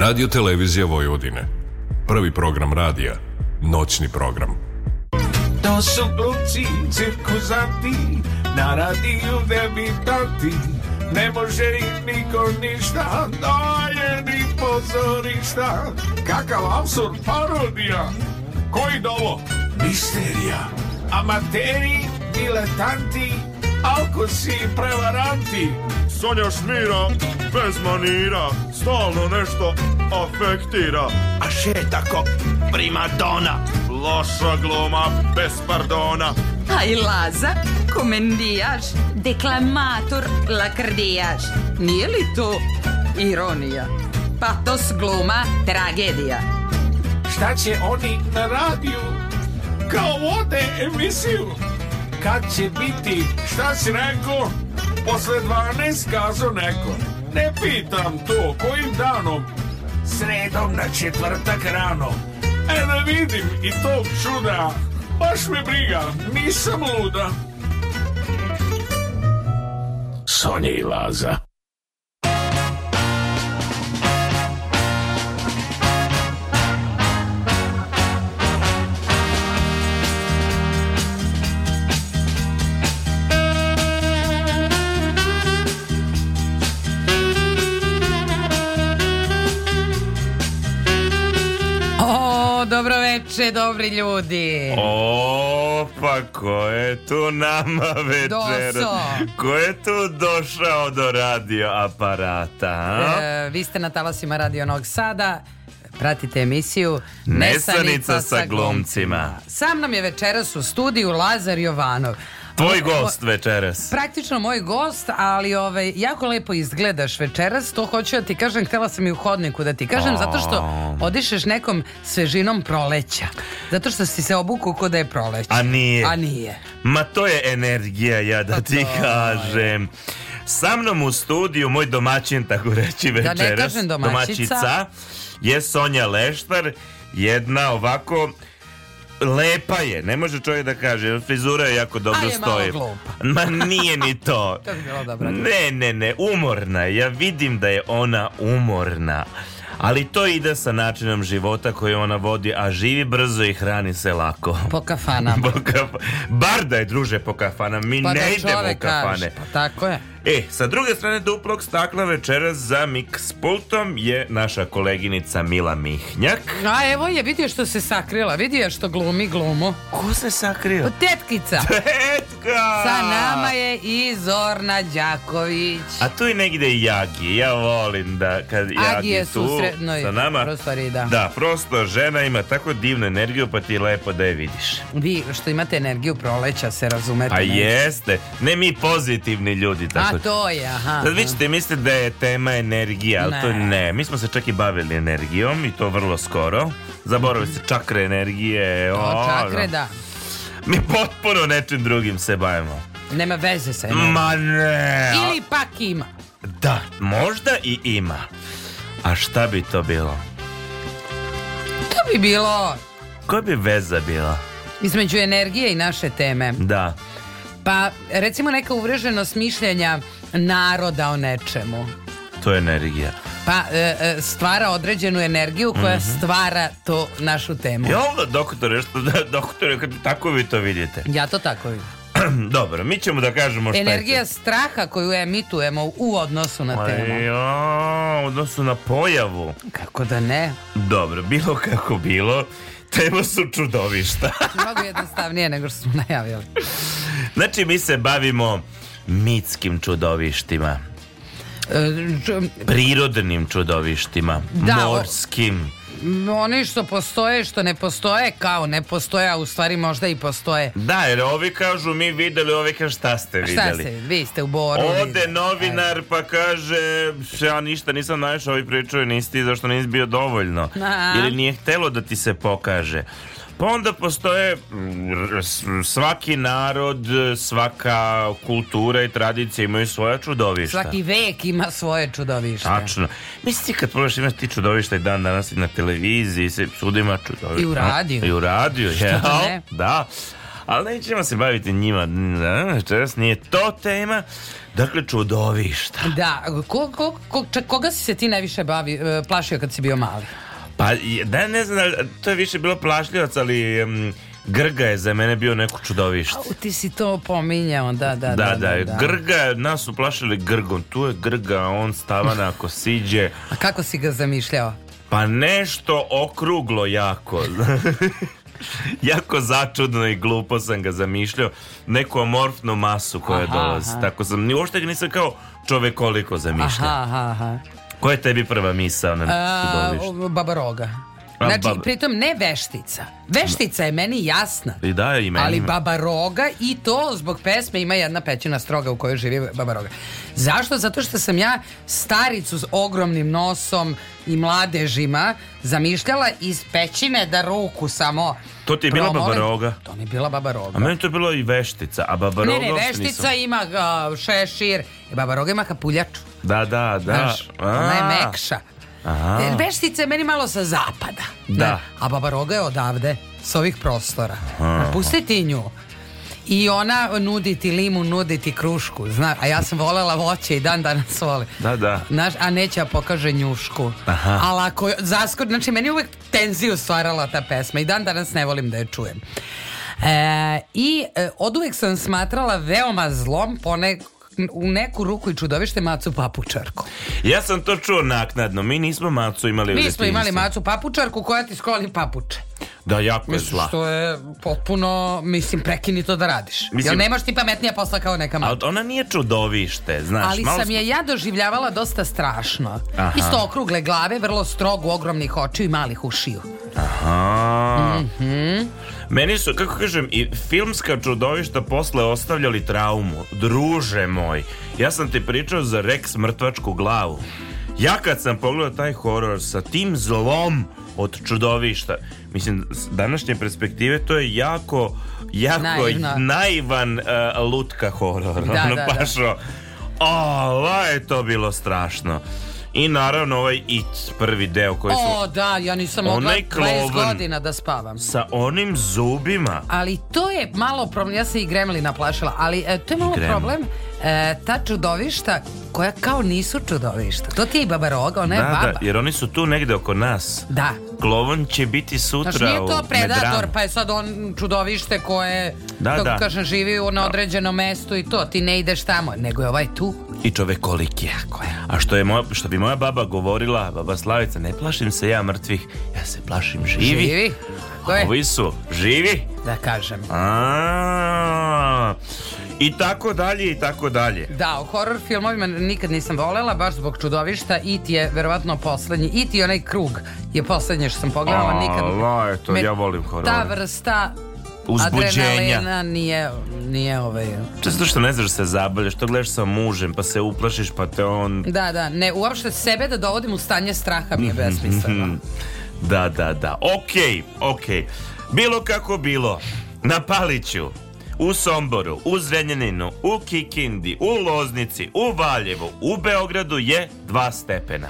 Radio Televizija Vojvodine. Prvi program radija. Noćni program. To su glupci, cirkuzanti, na radiju debitanti. Ne može im niko ništa, to je ni pozorišta. Kakav absurd parodija. Koji dovo? Misterija. Amateri, diletanti, alkosi i prevaranti. Sonja Šmira bez manira Stalno nešto afektira A še tako prima primadona Loša gluma bez pardona Aj Laza, komendijaš, deklamator, lakrdijaš Nije li to ironija? Patos gluma, tragedija Šta će oni na radiju? Kao vode emisiju Kad će biti, šta si rekao? Posle 12 kazo neko Ne pitam to, kojim danom? Sredom na četvrtak rano. E da vidim i tog čuda, baš me briga, nisam luda. Sonja i Laza veče, dobri ljudi. Opa, ko je tu nama večer? Doso. Ko je tu došao do radio aparata? E, vi ste na talasima Radio Nog Sada. Pratite emisiju Nesanica, Nesanica sa glumcima. Sam nam je večeras u studiju Lazar Jovanov. Tvoj gost večeras. Praktično moj gost, ali ovaj, jako lepo izgledaš večeras. To hoću da ti kažem, htela sam i u hodniku da ti kažem, zato što odišeš nekom svežinom proleća. Zato što si se obukao ko da je proleć. A nije. A nije. Ma to je energija, ja da pa ti to... kažem. Sa mnom u studiju, moj domaćin, tako reći večeras. Da ne kažem domaćica. Domaćica je Sonja Leštar, jedna ovako lepa je, ne može čovjek da kaže, frizura je jako dobro stoji. Ma nije ni to. to bi bilo dobro. Ne, ne, ne, umorna je. Ja vidim da je ona umorna. Ali to ide sa načinom života koji ona vodi, a živi brzo i hrani se lako. Po kafanama. po kaf... Bar da je druže po kafanama, mi pa da ne idemo u kafane. Pa tako je. E, sa druge strane duplog stakla večeras za mix s pultom je naša koleginica Mila Mihnjak. A evo je, vidio što se sakrila, vidio što glumi glumo. Ko se sakrio? Pa tetkica. Tetka! Sa nama je i Zorna Đaković. A tu je negde i Jagi, ja volim da kad Agi je tu sa nama. Prostori, da. da, prosto žena ima tako divnu energiju pa ti je lepo da je vidiš. Vi što imate energiju proleća se razumete. A pa nešto. jeste, ne mi pozitivni ljudi tako Aha, to je, aha. Sad vi ćete misliti da je tema energija, ali ne. to ne. Mi smo se čak i bavili energijom i to vrlo skoro. Zaboravili se čakre energije. To, o, čakre, da. da. Mi potpuno nečim drugim se bavimo. Nema veze sa energijom. Ma ne. Ili pak ima. Da, možda i ima. A šta bi to bilo? To bi bilo... Koja bi veza bila? Između energije i naše teme. Da. Pa recimo neka uvreženost mišljenja naroda o nečemu. To je energija. Pa e, e, stvara određenu energiju koja mm -hmm. stvara to našu temu. I onda doktore, što, da, doktore, tako vi to vidite. Ja to tako vidim. Dobro, mi ćemo da kažemo šta Energija je straha koju emitujemo u odnosu na temu. Ja, odnosu na pojavu. Kako da ne? Dobro, bilo kako bilo. Tema su čudovišta. Mnogo jednostavnije nego što smo najavili. Znači, mi se bavimo mitskim čudovištima. E, Prirodnim čudovištima, da, morskim oni što postoje, što ne postoje, kao ne postoje, a u stvari možda i postoje. Da, jer ovi kažu mi videli, ovi kažu šta ste videli. Šta ste, vi ste u boru. Ode novinar pa kaže, ja ništa nisam našao, ovi pričaju, nisi ti zašto nisi bio dovoljno. Aha. Ili nije htelo da ti se pokaže. Pa onda postoje mm, svaki narod, svaka kultura i tradicija imaju svoja čudovišta. Svaki vek ima svoje čudovište. Tačno. Mislim kad pogledaš imaš ti čudovišta i dan danas i na televiziji, se sudima čudovišta. I u radiju. I u radiju, je, da ne? Da. Ali nećemo se baviti njima, večeras nije to tema. Dakle, čudovišta. Da, ko, ko, ko, koga si se ti najviše bavi, e, plašio kad si bio mali? Pa, da, ne znam, to je više bilo plašljivac, ali... Um, Grga je za mene bio neko čudovište. A, ti si to pominjao, da, da, da. Da, da, da. da. Grga, nas su plašili Grgom. Tu je Grga, on stavana ako siđe. A kako si ga zamišljao? Pa nešto okruglo jako. jako začudno i glupo sam ga zamišljao. Neku amorfnu masu koja aha, dolazi. Aha. Tako sam, ni uopšte ga nisam kao čovekoliko zamišljao. Aha, aha, aha. Koja je tebi prva misa na A, Baba Roga. Znači, bab... pritom ne veštica. Veštica je meni jasna. I da, i meni. Ali Babaroga i to zbog pesme ima jedna pećina stroga u kojoj živi Babaroga. Zašto? Zato što sam ja staricu s ogromnim nosom i mladežima zamišljala iz pećine da ruku samo to ti je bila promolim. babaroga? To mi je bila babaroga. A meni to je bilo i veštica, a babaroga... Ne, ne, veštica nisam... ima uh, šešir, babaroga ima kapuljaču. Da, da, da. Znaš, ona je mekša. Aha. Jer meni malo sa zapada. Da. Ne? A Babaroga je odavde, sa ovih prostora. Pustiti nju. I ona nudi ti limun, nudi ti krušku, zna, a ja sam volela voće i dan danas volim. Da, da. Znaš, a neće ja pokaže njušku. Aha. Ali ako zaskor, znači meni uvek tenziju stvarala ta pesma i dan danas ne volim da je čujem. E, I e, oduvek sam smatrala veoma zlom pone u neku ruku i čudovište Macu Papučarku. Ja sam to čuo naknadno, mi nismo Macu imali mi u Mi smo imali Macu Papučarku koja ti skoli papuče. Da, jako je zla. Što je potpuno, mislim, prekini to da radiš. Mislim, Jel nemaš ti pametnija posla kao neka mačka? Ali ona nije čudovište, znaš. Ali malo... sam je ja doživljavala dosta strašno. Aha. Isto okrugle glave, vrlo strogu, ogromnih očiju i malih ušiju. Aha. Mm Meni su, kako kažem, i filmska čudovišta posle ostavljali traumu. Druže moj, ja sam ti pričao za Rex mrtvačku glavu. Ja kad sam pogledao taj horor sa tim zlom od čudovišta, mislim, s današnje perspektive to je jako, jako Naivno. naivan uh, lutka horor. Da, ono, da, pašo, da. O, je to bilo strašno. I naravno ovaj It, prvi deo koji su... O, da, ja nisam mogla Onaj 20 godina da spavam. Sa onim zubima. Ali to je malo problem, ja se i Gremlina naplašila, ali e, to je malo problem e, ta čudovišta koja kao nisu čudovišta. To ti je i baba roga, ona je da, da baba. Da, jer oni su tu negde oko nas. Da. Klovon će biti sutra znači, nije to predator, pa je sad on čudovište koje, da, kako da. kažem, živi u na određenom mestu i to. Ti ne ideš tamo, nego je ovaj tu i je. A što, je moja, što bi moja baba govorila, baba Slavica, ne plašim se ja mrtvih, ja se plašim živi. Živi? A ovi su živi? Da kažem. A i tako dalje i tako dalje. Da, o horror filmovima nikad nisam volela, baš zbog čudovišta. It je verovatno poslednji. It i onaj krug je poslednje što sam pogledala. Nikad... A, eto, ja volim horror. Ta vrsta uzbuđenja. Adrenalina nije, nije ovaj... To zato što ne znaš da se zabavljaš, to gledaš sa mužem, pa se uplašiš, pa te on... Da, da, ne, uopšte sebe da dovodim u stanje straha mi je besmisleno. da, da, da, okej, okay, okej. Okay. Bilo kako bilo, na Paliću, u Somboru, u Zrenjaninu, u Kikindi, u Loznici, u Valjevu, u Beogradu je dva stepena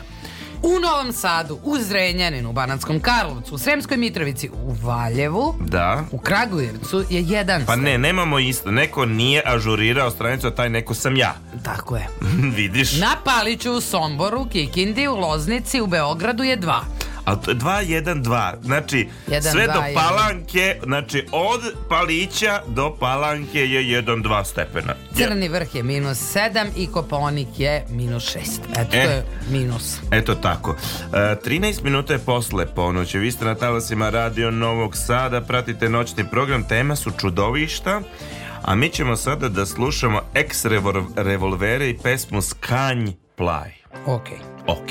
u Novom Sadu, u Zrenjaninu, u Bananskom Karlovcu, u Sremskoj Mitrovici, u Valjevu, da. u Kragujevcu je jedan Pa ne, nemamo isto. Neko nije ažurirao stranicu, a taj neko sam ja. Tako je. Vidiš? Na Paliću, u Somboru, Kikindi, u Loznici, u Beogradu je dva. A 2-1-2. Znači, 1, sve 2, do palanke, 1. znači od palića do palanke je 1-2 stepena. Crni vrh je minus 7 i Koponik je minus 6. Eto, e, to je minus. Eto tako. E, 13 minuta je posle ponoći. Vi ste na talasima Radio Novog Sada. Pratite noćni program. Tema su čudovišta. A mi ćemo sada da slušamo ex revolvere i pesmu Skanj plaj. Okej. Ok.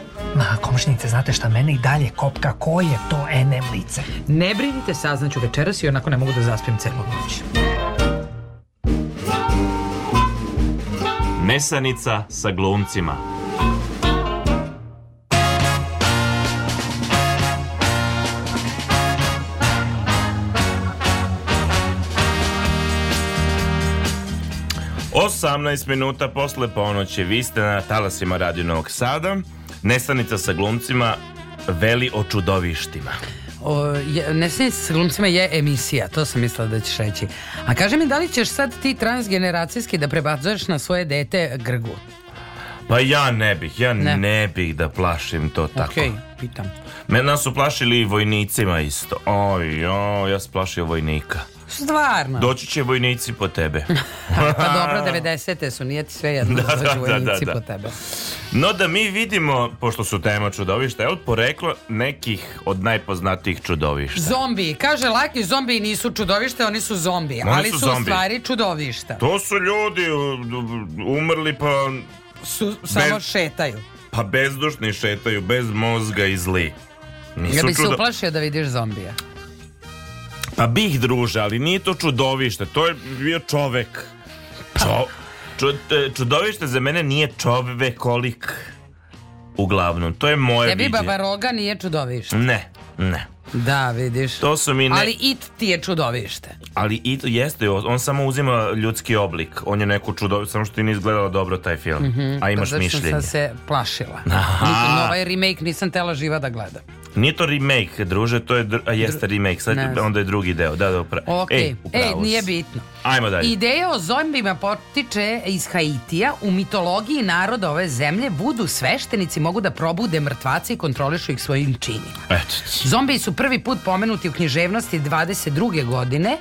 Ma, komšnice, znate šta mene i dalje kopka, ko je to NM lice? Ne brinite, saznaću večeras i onako ne mogu da zaspim celu noć. Mesanica sa glumcima. Osamnaest minuta posle ponoći vi ste na talasima Radio Novog Sada. Nesanica sa glumcima veli o čudovištima. O, je, Nesanica sa glumcima je emisija, to sam mislila da ćeš reći. A kaže mi, da li ćeš sad ti transgeneracijski da prebacuješ na svoje dete grgu? Pa ja ne bih, ja ne, ne bih da plašim to okay, tako. Okej, pitam. Mena su plašili i vojnicima isto. Oj, o, ja se plašio vojnika. Stvarno? Doći će vojnici po tebe. pa dobro, 90. su, nije ti sve jedno da, da, da, da, vojnici da, da. po tebe. No da mi vidimo, pošto su tema čudovišta, evo poreklo nekih od najpoznatijih čudovišta. Zombi, kaže Laki, zombi nisu čudovišta, oni su zombi, oni ali su, zombi. u stvari čudovišta. To su ljudi umrli pa... Su, samo bez, šetaju. Pa bezdušni šetaju, bez mozga i zli. Nisu ja bih čudo... se uplašio da vidiš zombija. Pa bih druže, ali nije to čudovište, to je bio čovek. Čo... Čud, e, čudovište za mene nije čovve kolik uglavnom. To je moje Tebi viđe. Roga nije čudovište. Ne, ne. Da, vidiš. To su mi ne... Ali it ti je čudovište. Ali it jeste, on samo uzima ljudski oblik. On je neko čudovište, samo što ti ne izgledala dobro taj film. Mm -hmm, a imaš mišljenje. Pa zato što sam se plašila. Aha. Niti, ovaj remake nisam tela živa da gledam. Nije to remake, druže, to je a jeste remake, sad onda je drugi deo. Da, da, pra... Okay. Ej, e, e nije bitno. Ajmo dalje. Ideja o zombima potiče iz Haitija. U mitologiji naroda ove zemlje budu sveštenici mogu da probude mrtvace i kontrolišu ih svojim činima. Eto. Zombiji su prvi put pomenuti u književnosti 22. godine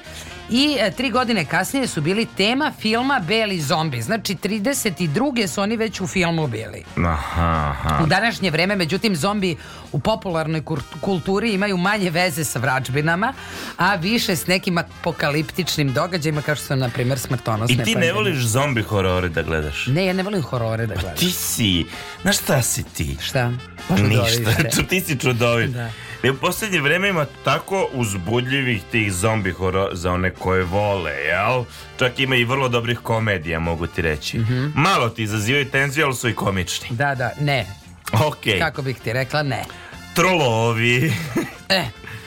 I e, tri godine kasnije su bili tema filma Beli zombi. Znači, 32. su oni već u filmu bili. Aha, aha. U današnje vreme, međutim, zombi u popularnoj kulturi imaju manje veze sa vračbinama, a više s nekim apokaliptičnim događajima, kao što su, na primjer, smrtonosne I ti pandemije. ne voliš zombi horore da gledaš? Ne, ja ne volim horore da gledaš. Pa ti si, znaš šta si ti? Šta? Možda pa Ništa, ti si čudovit. Da. I u posljednje vreme ima tako uzbudljivih tih zombi horor za one koje vole, jel? Čak ima i vrlo dobrih komedija, mogu ti reći. Mm -hmm. Malo ti izazivaju tenziju, ali su i komični. Da, da, ne. Ok. Kako bih ti rekla, ne. Trolovi. e,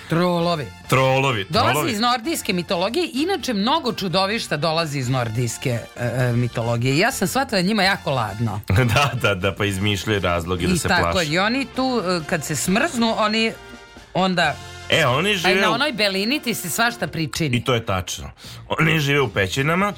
Trolovi. Trolovi. Dolazi trolovi. iz nordijske mitologije. Inače, mnogo čudovišta dolazi iz nordijske e, e mitologije. Ja sam shvatila da njima jako ladno. da, da, da, pa izmišljaju razloge da I da se tako, plaši. I tako, i oni tu, e, kad se smrznu, oni onda... E, oni žive... Aj, na onoj belini ti se svašta pričini. I to je tačno. Oni žive u pećinama,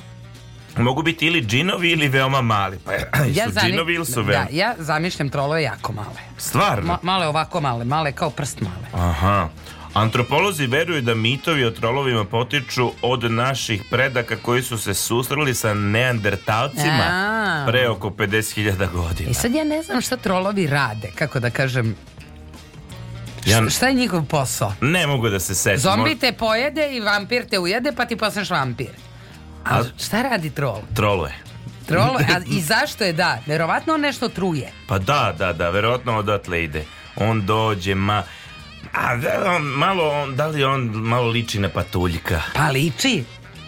Mogu biti ili džinovi ili veoma mali. Pa ja su zani... džinovi ili su da, veoma... Da, ja zamišljam trolove jako male. Stvarno? Ma, male ovako male, male kao prst male. Aha. Antropolozi veruju da mitovi o trolovima potiču od naših predaka koji su se susreli sa neandertalcima A -a. pre oko 50.000 godina. I e sad ja ne znam šta trolovi rade, kako da kažem, Ja, šta je njihov posao? Ne mogu da se setim. Zombi te pojede i vampir te ujede pa ti postaneš vampir. A, a šta radi trol? Troluje. Trolo, a, i zašto je da? Verovatno on nešto truje. Pa da, da, da, verovatno odatle ide. On dođe, ma... A da, on, malo, on, da li on malo liči na patuljka? Pa liči.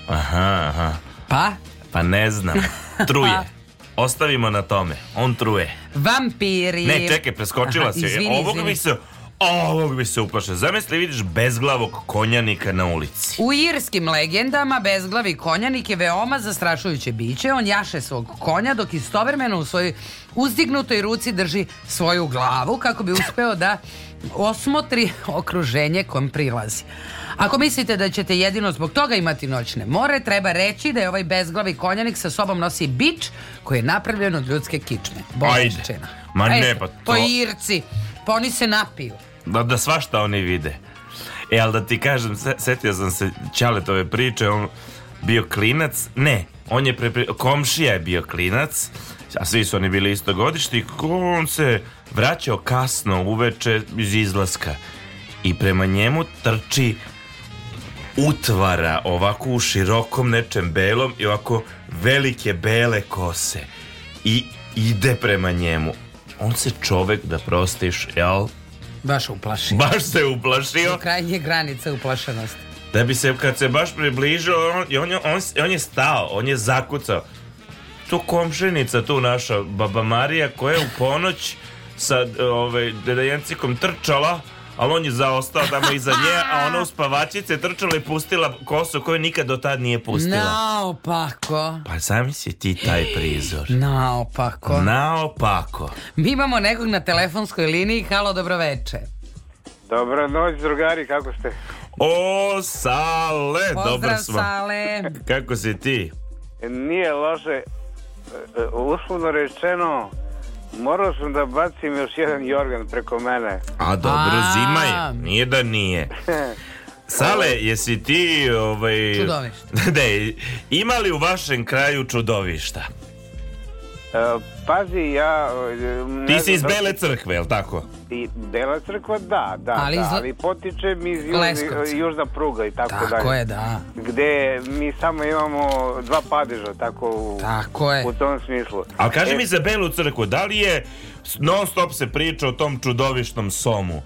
Aha, aha. Pa? Pa ne znam. Truje. pa. Ostavimo na tome. On truje. Vampiri. Ne, čekaj, preskočila aha, se. Izvini, Ovog izvini. mi se Ovog bi se uplašao. Zamisli vidiš bezglavog konjanika na ulici. U irskim legendama bezglavi konjanik je veoma zastrašujuće biće. On jaše svog konja dok istovremeno u svojoj uzdignutoj ruci drži svoju glavu kako bi uspeo da osmotri okruženje kom prilazi. Ako mislite da ćete jedino zbog toga imati noćne more, treba reći da je ovaj bezglavi konjanik sa sobom nosi bič koji je napravljen od ljudske kičme. Bolje Ma ne, pa to... Po Irci pa oni se napiju. Da, da svašta oni vide. E, ali da ti kažem, setio sam se Ćaletove priče, on bio klinac, ne, on je pre, komšija je bio klinac, a svi su oni bili istogodišti, on se vraćao kasno uveče iz izlaska i prema njemu trči utvara ovako u širokom nečem belom i ovako velike bele kose i ide prema njemu on se čovek da prostiš, jel? Baš uplašio. Baš se uplašio. Do krajnje granice uplašenosti. Da bi se, kad se baš približio, on, on, on, on je stao, on je zakucao. Tu komšenica, tu naša baba Marija, koja je u ponoć sa ove, ovaj, dedajencikom trčala, ali on je zaostao tamo iza nje, a ona spavačice trčala i pustila kosu koju nikad do tad nije pustila. Naopako. Pa sami si ti taj prizor. Naopako. Naopako. Mi imamo nekog na telefonskoj liniji. Halo, dobroveče. Dobro noć, drugari, kako ste? O, Sale, Pozdrav, dobro smo. Sale. Kako si ti? E, nije loše, e, e, uslovno rečeno, Morao sam da bacim još jedan jorgan preko mene. A dobro, A... zima je. Nije da nije. Sale, jesi ti... Ovaj... Čudovišta. ne, ima li u vašem kraju čudovišta? E, pazi, ja... E, ti si iz da Bele crkve, je li tako? I Bela crkva, da, da, ali, da, ali potičem iz južni, južna pruga i tako, tako dalje. Tako je, da. Gde mi samo imamo dva padeža, tako, u, tako je. u tom smislu. Ali kaži e, mi za Belu crkvu, da li je non stop se priča o tom čudovišnom somu?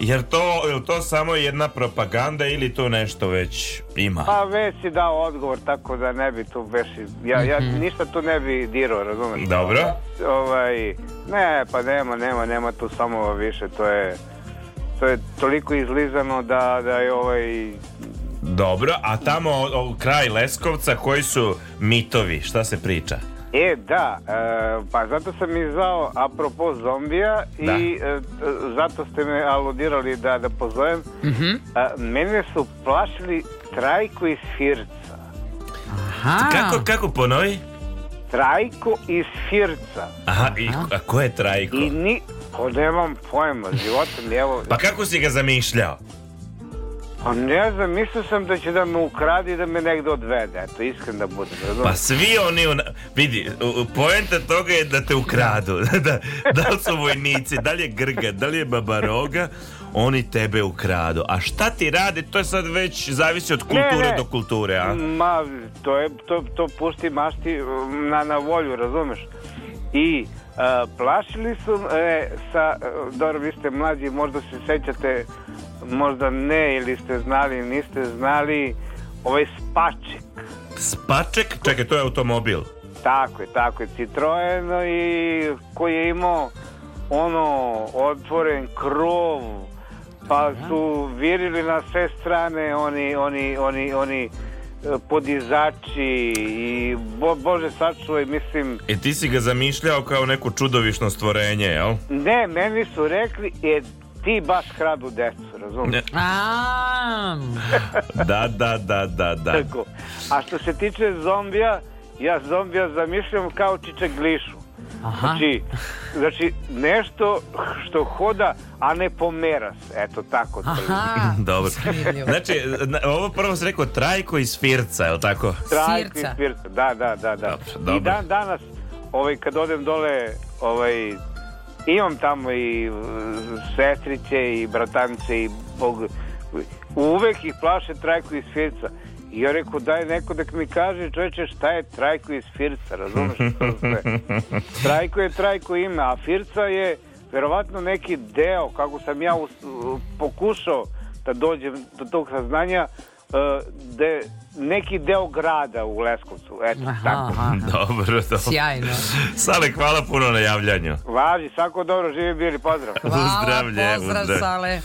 Jer to, je to samo jedna propaganda ili to nešto već ima? Pa već si dao odgovor, tako da ne bi tu već... Ja, ja mhm. ništa tu ne bi dirao, razumiješ? Dobro. Ovaj, ne, pa nema, nema, nema tu samo više, to je... To je toliko izlizano da, da je ovaj... Dobro, a tamo o, o, kraj Leskovca koji su mitovi, šta se priča? E, da, e, pa zato sam i zao apropo zombija da. i e, zato ste me aludirali da, da pozovem. Mm -hmm. e, mene su plašili trajko iz Firca. Aha. Kako, kako ponovi? Trajko iz Firca. Aha, i, a ko je Trajko? I ni, ko nemam pojma, životom, evo... Pa kako si ga zamišljao? Pa ne znam, mislio sam da će da me ukradi i da me negde odvede. Eto, iskren da budem. Pa svi oni, ona... vidi, poenta toga je da te ukradu. da, da li su vojnici, da li je Grga, da li je Babaroga, oni tebe ukradu. A šta ti rade, to je sad već zavisi od kulture ne, ne. do kulture, a? Ma, to, je, to, to pusti mašti mm, na, na volju, razumeš? I Uh, plašili su e, sa, e, dobro vi ste mlađi možda se sećate možda ne ili ste znali niste znali ovaj Spaček Spaček? Čekaj, to je automobil tako je, tako je, Citroen i koji je imao ono otvoren krov pa su virili na sve strane oni, oni, oni, oni e, podizači i bo, bože sačuvaj mislim e ti si ga zamišljao kao neko čudovišno stvorenje jel? ne meni su rekli e ti baš kradu decu, razumiješ? da, da, da, da, da. Tako. A što se tiče zombija, ja zombija zamišljam kao glišu. Aha. Znači, znači, nešto što hoda, a ne pomera se. Eto, tako. Aha. Dobro. Znači, ovo prvo se rekao trajko iz firca, je li tako? Trajko iz firca, da, da, da. da. Dobro, dobro. I dan danas, ovaj, kad odem dole, ovaj, imam tamo i e, sestriće i bratance i bog... Uvek ih plaše trajku iz firca. I ja rekao, daj neko da mi kaže, čoveče, šta je trajko iz firca, razumeš što sve? Trajko je trajko ime, a firca je verovatno neki deo, kako sam ja pokušao da dođem do tog saznanja, E, de, neki deo grada u Leskovcu. Eto, aha, tako. Aha. Dobro, dobro. Sjajno. Sale, hvala puno na javljanju. Važi, svako dobro, živi bili, pozdrav. Hvala, uzdravlje, pozdrav, Sale.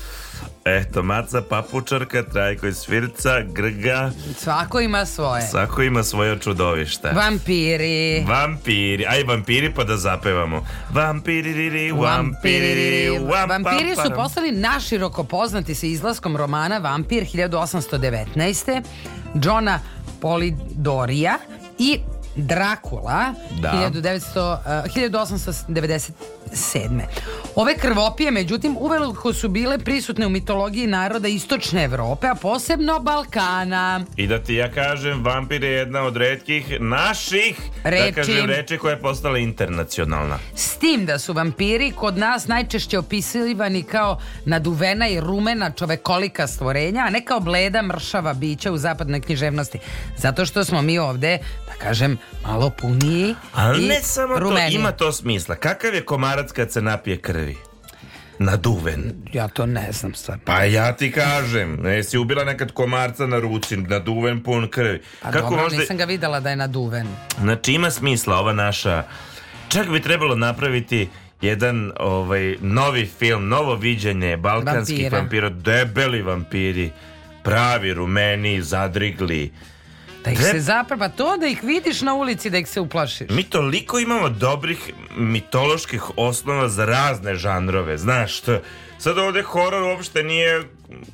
Eto, maca, papučarka, trajko iz svirca, grga. Svako ima svoje. Svako ima svoje čudovište. Vampiri. Vampiri. Aj, vampiri pa da zapevamo. Vampiri, vampiri, Vampiri su postali naširoko poznati sa izlaskom romana Vampir 1819. Johna Polidorija i Dracula da. 1900, uh, 1895. 7. Ove krvopije, međutim, uveliko su bile prisutne u mitologiji naroda Istočne Evrope, a posebno Balkana. I da ti ja kažem, vampir je jedna od redkih naših da reči. Da kažem, reči koja je postala internacionalna. S tim da su vampiri kod nas najčešće opisivani kao naduvena i rumena čovekolika stvorenja, a ne kao bleda mršava bića u zapadnoj književnosti. Zato što smo mi ovde, da kažem, malo puniji Ali i ne samo rumeniji. to, ima to smisla. Kakav je komara muškarac kad se napije krvi? Naduven. Ja to ne znam stvar. Pa ja ti kažem, jesi ubila nekad komarca na ruci, naduven pun krvi. Pa Kako dobro, možda... nisam ga videla da je naduven. Znači ima smisla ova naša... Čak bi trebalo napraviti jedan ovaj novi film, novo viđenje balkanskih vampira, debeli vampiri, pravi rumeni, zadrigli, Da ih Treba... se zaprava, to da ih vidiš na ulici da ih se uplašiš. Mi toliko imamo dobrih mitoloških osnova za razne žanrove, znaš što... Sad ovde horor uopšte nije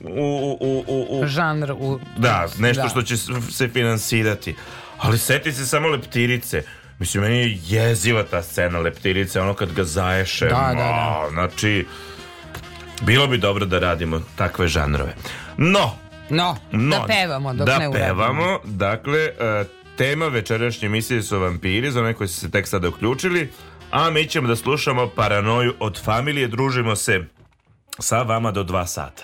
u... u, u, u Žanr. U... Da, nešto da. što će se finansirati. Ali seti se samo leptirice. Mislim, meni je jeziva ta scena leptirice, ono kad ga zaješe. Da, da, da. znači, bilo bi dobro da radimo takve žanrove. No, No, no da pevamo dok da ne uradimo. pevamo, dakle, e, tema večerašnje emisije su vampiri, za one koji su se tek sada uključili, a mi ćemo da slušamo paranoju od familije, družimo se sa vama do dva sata.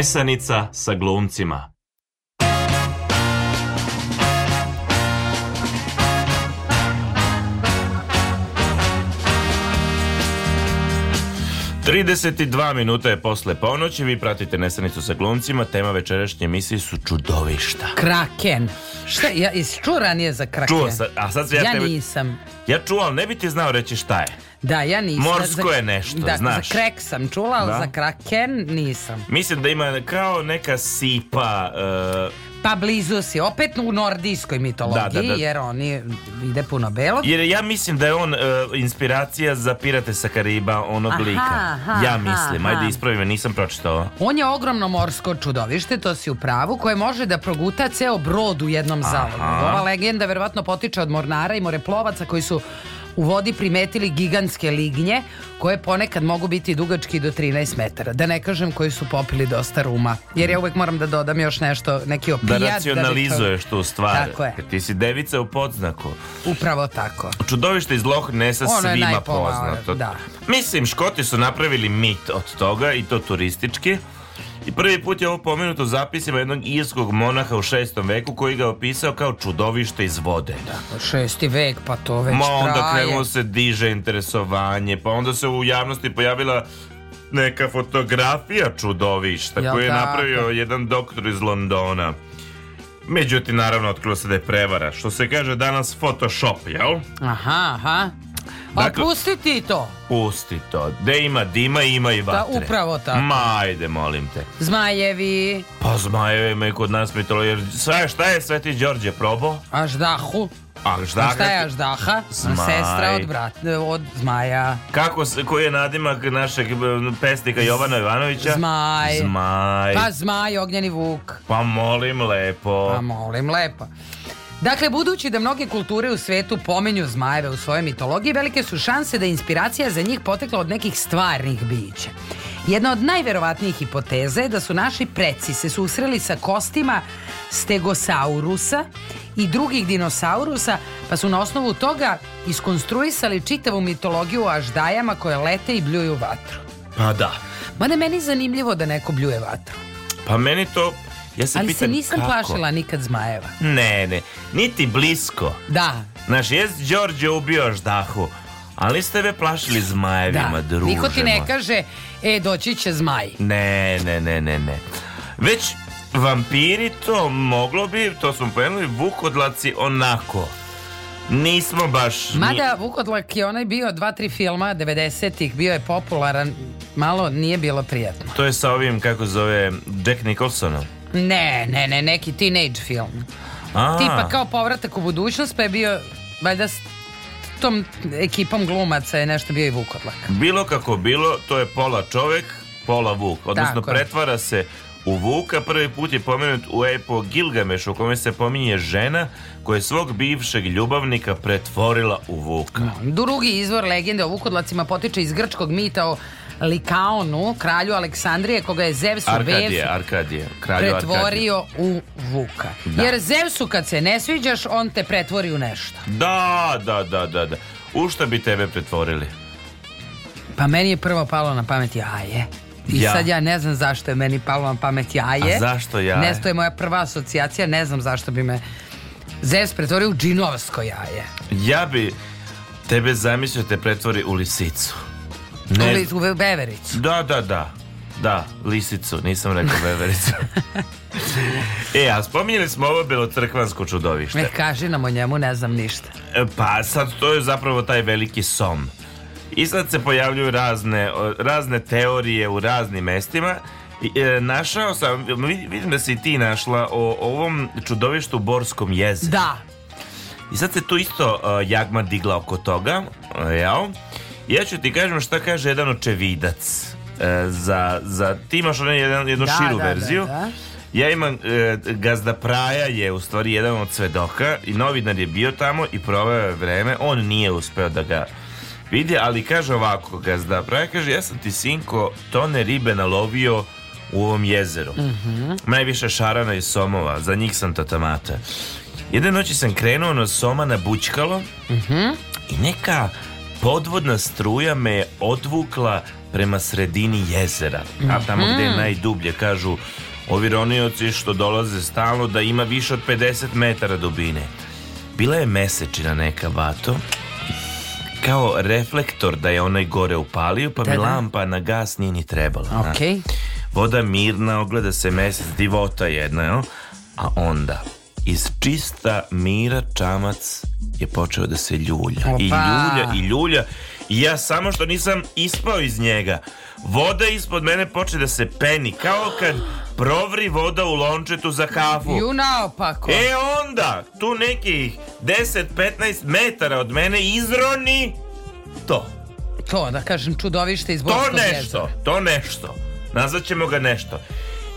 Nesanica sa glumcima. Trideset dva minuta je posle ponoći, vi pratite Nesanicu sa glumcima, tema večerašnje emisije su čudovišta. Kraken. Šta, ja, iz čuran je za kraken. Čuo sam, a sad ja, ja tebe... nisam. Ja čuo, ali ne bi ti znao reći šta je. Da, ja nisam. Morsko je nešto, da, znaš. Za krek sam čula, ali da? za kraken nisam. Mislim da ima kao neka sipa... Uh... Pa blizu si, opet u nordijskoj mitologiji, da, da, da. jer on ide puno belo. Jer ja mislim da je on uh, inspiracija za Pirate sa Kariba, onog aha, lika. Aha, ja mislim, aha. ajde ispravi me, nisam pročitao. On je ogromno morsko čudovište, to si u pravu, koje može da proguta ceo brod u jednom zalogu. Ova legenda verovatno potiče od mornara i moreplovaca koji su u vodi primetili gigantske lignje koje ponekad mogu biti dugački do 13 metara. Da ne kažem koji su popili dosta ruma. Jer ja mhm. uvek moram da dodam još nešto, neki opijat. Da, da racionalizuješ tu stvar. Tako je. Jer ti si devica u podznaku. Upravo tako. Čudovište iz Loch Nessa ono svima poznato. Da. Mislim, Škoti su napravili mit od toga i to turistički. I prvi put je ovo pomenuto zapisima jednog irskog monaha u šestom veku koji ga opisao kao čudovište iz vode. Da, šesti vek, pa to već Ma onda traje. krenulo se diže interesovanje, pa onda se u javnosti pojavila neka fotografija čudovišta koju je napravio jedan doktor iz Londona. Međutim, naravno, otkrilo se da je prevara. Što se kaže danas Photoshop, jel? Aha, aha. Dakle, A ti to. Pusti to. De ima dima, ima i da, vatre. Da, upravo tako. Ma, ajde, molim te. Zmajevi. Pa zmajevi ima i kod nas mitolo, jer sve šta je Sveti Đorđe probao? A ždahu. A ždaha? A šta je ždaha? Zmaj. Sestra od, brat, od zmaja. Kako, koji je nadimak našeg eh, pesnika Jovana Ivanovića? Zmaj. Zmaj. Pa zmaj, ognjeni vuk. Pa molim lepo. Pa molim lepo. Dakle, budući da mnoge kulture u svetu pomenju zmajeve u svojoj mitologiji, velike su šanse da inspiracija za njih potekla od nekih stvarnih bića. Jedna od najverovatnijih hipoteza je da su naši preci se susreli sa kostima stegosaurusa i drugih dinosaurusa, pa su na osnovu toga iskonstruisali čitavu mitologiju o aždajama koje lete i bljuju vatru. Pa da. Mada meni zanimljivo da neko bljuje vatru. Pa meni to Ja se Ali pitan, se nisam kako? plašila nikad zmajeva. Ne, ne. Niti blisko. Da. Znaš, jes Đorđe ubio ždahu. Ali ste me plašili zmajevima, da. druže. Niko ti ne kaže, e, doći će zmaj. Ne, ne, ne, ne, ne. Već vampiri to moglo bi, to smo pojenuli, vukodlaci onako. Nismo baš... Mada Vukodlak je onaj bio dva, tri filma 90-ih, bio je popularan, malo nije bilo prijatno. To je sa ovim, kako zove, Jack Nicholsonom. Ne, ne, ne, neki teenage film. A. Tipa kao povratak u budućnost, pa je bio, valjda s tom ekipom glumaca je nešto bio i Vukodlak. Bilo kako bilo, to je pola čovek, pola Vuk. Odnosno, Tako. pretvara se u Vuka prvi put je pomenut u epo Gilgameš u kome se pominje žena koja je svog bivšeg ljubavnika pretvorila u Vuka. Drugi izvor legende o Vukodlacima potiče iz grčkog mita o Likaonu, kralju Aleksandrije, koga je Zeus Arkadije, Arkadije, kralju pretvorio Arkadije. u Vuka. Da. Jer Zevsu kad se ne sviđaš, on te pretvori u nešto. Da, da, da, da. da. U šta bi tebe pretvorili? Pa meni je prvo palo na pamet jaje. I ja. sad ja ne znam zašto je meni palo na pamet jaje. A zašto jaje? Nesto je moja prva asocijacija, ne znam zašto bi me Zeus pretvorio u džinovsko jaje. Ja bi tebe zamislio da te pretvori u lisicu. Ne. Liz, Beverić. Da, da, da. Da, lisicu, nisam rekao Bevericu. e, a spominjali smo ovo bilo Belocrkvansko čudovište. Ne, kaži nam o njemu, ne znam ništa. E, pa, sad to je zapravo taj veliki som. I sad se pojavljuju razne, razne teorije u raznim mestima. E, našao sam, vidim da si ti našla o ovom čudovištu u Borskom jezeru. Da. I sad se tu isto uh, jagma digla oko toga, e, jel? Ja ću ti kažem šta kaže jedan očevidac. E, za, za, ti imaš onaj jedan, jednu da, širu da, da verziju. Da, ja imam, e, gazda Praja je u stvari jedan od svedoka i novinar je bio tamo i proveo je vreme. On nije uspeo da ga vidi, ali kaže ovako, gazda Praja kaže, ja sam ti sinko tone ribe nalovio u ovom jezeru. Mm -hmm. Najviše šarana i somova, za njih sam tatamata. Jedne noći sam krenuo na soma na bučkalo mm -hmm. i neka podvodna struja me je odvukla prema sredini jezera, a tamo gde je mhm. najdublje, kažu ovi ronioci što dolaze stalno da ima više od 50 metara dubine. Bila je mesečina neka vato, kao reflektor da je onaj gore upalio, pa mi da, da. lampa na gas nije ni trebala. znaš. Okej. Voda mirna, ogleda se mesec, divota jedna, jel? A onda, iz čista mira čamac je počeo da se ljulja. Opa. I ljulja, i ljulja. I ja samo što nisam ispao iz njega. Voda ispod mene počne da se peni. Kao kad provri voda u lončetu za kafu. Ju naopako. E onda, tu nekih 10-15 metara od mene izroni to. To, da kažem, čudovište iz Borskog To nešto, jezera. to nešto. Nazvat ćemo ga nešto.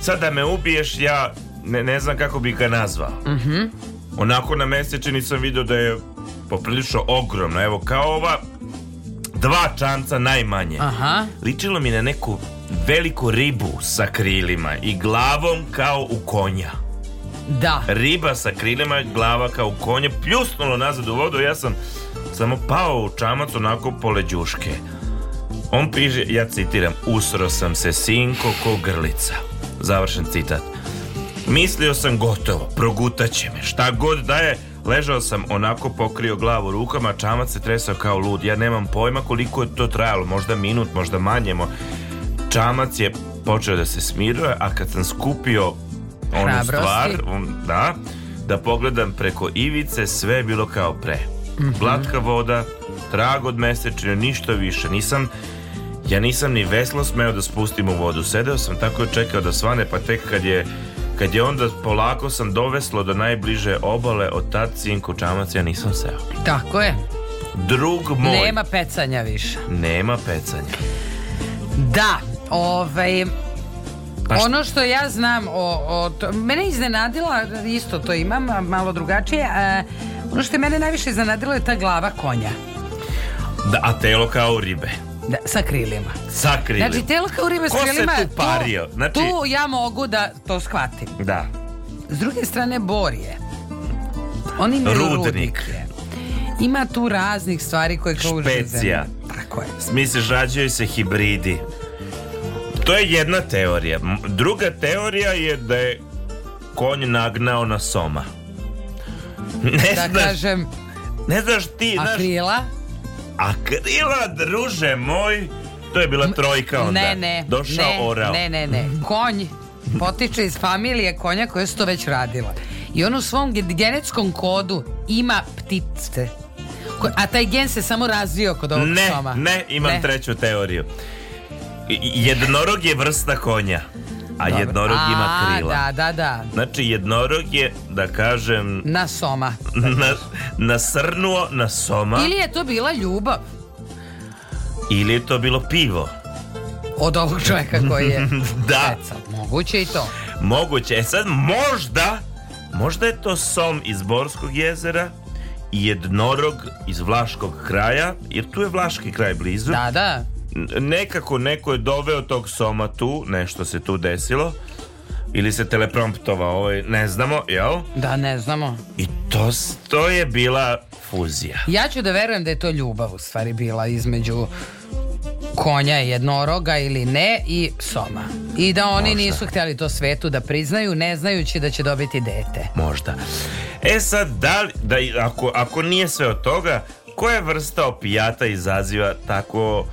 Sad da me ubiješ, ja ne, ne znam kako bih ga nazvao. Mhm. Mm Onako na mesečini sam video da je poprilično ogromna. Evo, kao ova dva čanca najmanje. Aha. Ličilo mi na neku veliku ribu sa krilima i glavom kao u konja. Da. Riba sa krilima, glava kao u konja, pljusnulo nazad u vodu, ja sam samo pao u čamac onako po leđuške. On piže, ja citiram, usro sam se sinko ko grlica. Završen citat. Mislio sam gotovo, progutaće me. Šta god da je, ležao sam onako pokrio glavu rukama, čamac se tresao kao lud. Ja nemam pojma koliko je to trajalo, možda minut, možda manje. Čamac je počeo da se smiruje, a kad sam skupio onu Hrabrosti. stvar, da, da pogledam preko ivice, sve je bilo kao pre. Mhm. Blatka voda, trag od mesečine, ništa više. Nisam ja nisam ni veslo smeo da spustim u vodu. Sedeo sam tako i čekao da svane, pa tek kad je Kad je onda polako sam doveslo do najbliže obale, od tad cinku čamac ja nisam seo. Tako je. Drug moj. Nema pecanja više. Nema pecanja. Da, ovaj... Pa ono što ja znam o, o to, mene iznenadila, isto to imam, malo drugačije, a, ono što je mene najviše iznenadilo je ta glava konja. Da, a telo kao ribe. Da, sa krilima. Sa krilima. Znači, telka u ribe s krilima... Ko se tu pario? Tu, znači... tu ja mogu da to shvatim. Da. S druge strane, Bor je. On ima rudnik. rudnik je. Ima tu raznih stvari koje kruže Špecija. Tako je. Misliš, rađaju se hibridi. To je jedna teorija. Druga teorija je da je konj nagnao na soma. Ne da znaš, kažem... Ne znaš ti, a znaš... A krila, druže moj, to je bila trojka onda. Ne, ne. Došao ne, orao. Ne, ne, ne. Konj potiče iz familije konja koja su to već radila. I on u svom genetskom kodu ima ptice. A taj gen se samo razvio kod ovog ne, soma. Ne, imam ne. treću teoriju. Jednorog je vrsta konja a Dobro. jednorog a, ima krila. Da, da, da. Znači jednorog je, da kažem... Na soma. na, nasrnuo na soma. Ili je to bila ljubav. Ili je to bilo pivo. Od ovog čovjeka koji je... da. E, sad, moguće i to. Moguće. E sad možda, možda je to som iz Borskog jezera, i jednorog iz Vlaškog kraja, jer tu je Vlaški kraj blizu. Da, da nekako neko je doveo tog soma tu, nešto se tu desilo ili se telepromptovao, ovaj, ne znamo, jel? Da, ne znamo. I to, to je bila fuzija. Ja ću da verujem da je to ljubav u stvari bila između konja i jednoroga ili ne i soma. I da oni Možda. nisu hteli to svetu da priznaju ne znajući da će dobiti dete. Možda. E sad, da, li, da ako, ako nije sve od toga, koja vrsta opijata izaziva tako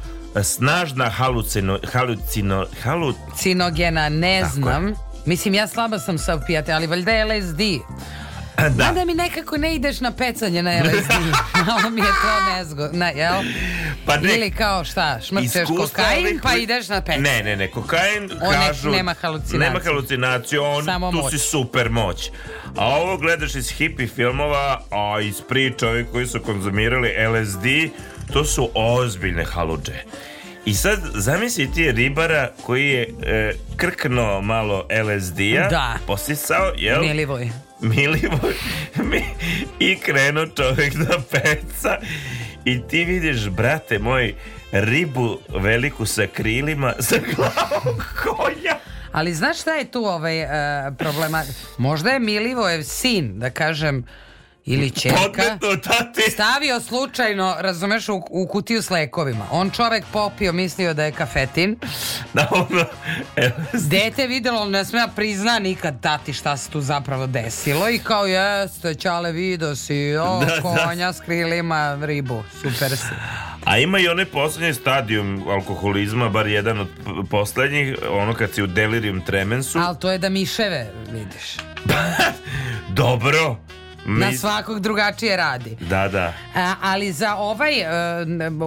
snažna halucino, halucino, halucinogena, ne Tako znam. Je. Mislim, ja slaba sam sa opijate, ali valjda je LSD. Da. Mada mi nekako ne ideš na pecanje na LSD. Malo mi je to nezgodno, jel? Pa ne, Ili kao šta, šmrceš kokain nek... pa ideš na pecanje. Ne, ne, ne, kokain On kažu... nema halucinaciju. Nema halucinaciju, on, Samo tu moć. si super moć. A ovo gledaš iz hippie filmova, a iz priča ovi koji su konzumirali LSD, to su ozbiljne haludže. I sad zamisli ti ribara koji je e, krkno malo LSD-a, da. posisao, jel? Milivoj. Milivoj. I krenuo čovjek da peca. I ti vidiš, brate moj, ribu veliku sa krilima, sa glavom konja. Ali znaš šta je tu ovaj, uh, problema? Možda je Milivojev sin, da kažem, ili čerka stavio slučajno, razumeš, u, u kutiju s lekovima. On čovek popio, mislio da je kafetin. Da, ono, Dete videlo, ne smija prizna nikad tati šta se tu zapravo desilo i kao jeste, čale vidio si, o, da, da. konja da. s krilima, ribu, super si. A ima i onaj poslednji stadijum alkoholizma, bar jedan od poslednjih, ono kad si u delirium tremensu. Ali to je da miševe vidiš. Dobro, Mi... Na svakog drugačije radi. Da, da. A, ali za ovaj e,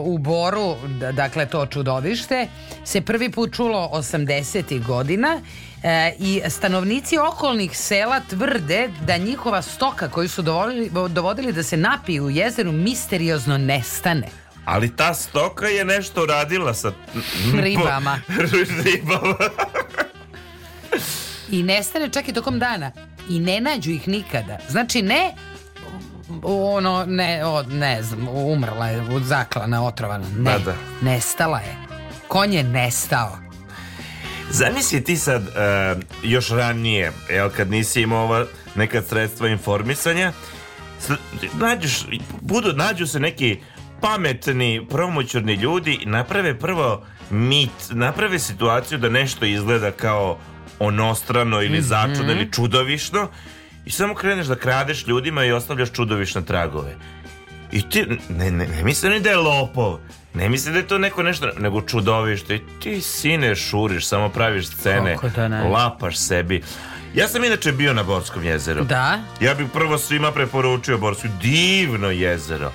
u Boru, dakle to čudovište, se prvi put čulo 80. godina e, i stanovnici okolnih sela tvrde da njihova stoka koju su dovolili, dovodili da se napiju u jezeru misteriozno nestane. Ali ta stoka je nešto radila sa... Ribama. Ribama. I nestane čak i tokom dana i ne nađu ih nikada. Znači ne ono, ne, o, ne znam, umrla je, zaklana, otrovana. Ne, da, da, nestala je. Konj je nestao. Zamisli ti sad uh, još ranije, evo kad nisi imao ova neka sredstva informisanja, nađeš, budu, nađu se neki pametni, promoćurni ljudi i naprave prvo mit, naprave situaciju da nešto izgleda kao onostrano ili mhm. začudo mm -hmm. ili čudovišno i samo kreneš da kradeš ljudima i ostavljaš čudovišne tragove. I ti, ne, ne, ne mislim ni da je lopov, ne misle da je to neko nešto, nego čudovište. I ti sine šuriš, samo praviš scene, da lapaš sebi. Ja sam inače bio na Borskom jezeru. Da? Ja bih prvo svima preporučio Borsku, divno jezero.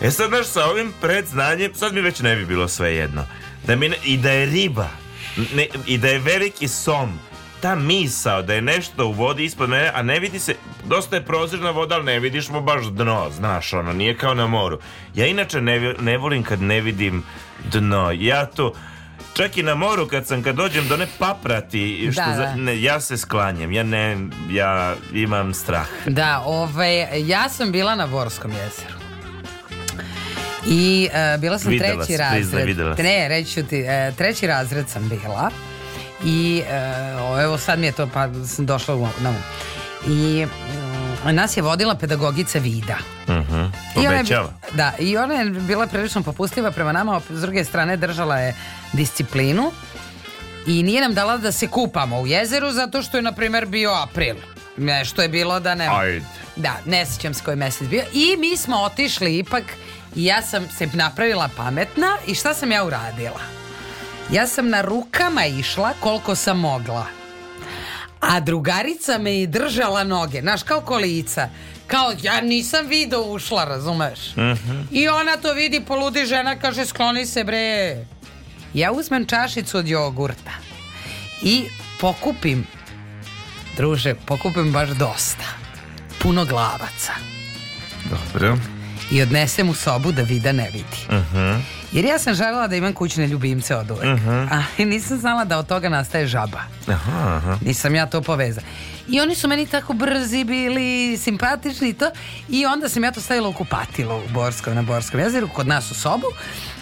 E sad, znaš, sa ovim predznanjem, sad mi već ne bi bilo sve jedno. Da mi ne, I da je riba, ne, i da je veliki som, ta misao da je nešto u vodi ispod mene, a ne vidi se, dosta je prozirna voda, ali ne vidiš mu baš dno, znaš, ono, nije kao na moru. Ja inače ne, ne volim kad ne vidim dno. Ja to, čak i na moru kad sam, kad dođem do ne paprati, što da, da. Ne, ja se sklanjem, ja ne, ja imam strah. Da, ovaj, ja sam bila na Borskom jezeru. I uh, bila sam videla treći si, razred. Prizna, ne, reći ti, uh, treći razred sam bila i e, evo sad mi je to pa sam došla u, na um. I e, nas je vodila pedagogica Vida. Uh mhm, -huh. I ona je, da, i ona je bila prilično popustljiva prema nama, a s druge strane držala je disciplinu i nije nam dala da se kupamo u jezeru zato što je, na primjer, bio april. Nešto je bilo da ne... Ajde. Da, ne sećam se koji mjesec bio. I mi smo otišli ipak i ja sam se napravila pametna i šta sam ja uradila? Ja sam na rukama išla koliko sam mogla. A drugarica me i držala noge, znaš, kao kolica. Kao, ja nisam video ušla, razumeš? Uh mhm. -huh. I ona to vidi, poludi žena, kaže, skloni se bre. Ja uzmem čašicu od jogurta i pokupim, druže, pokupim baš dosta. Puno glavaca. Dobro. I odnesem u sobu da vida ne vidi. Uh mhm. -huh. Jer ja sam želela da imam kućne ljubimce od uvek. Uh -huh. Ali nisam znala da od toga nastaje žaba. Aha, aha. Nisam ja to povezala i oni su meni tako brzi bili, simpatični i to. I onda sam ja to stavila u kupatilo u Borskom, na Borskom jezeru, kod nas u sobu.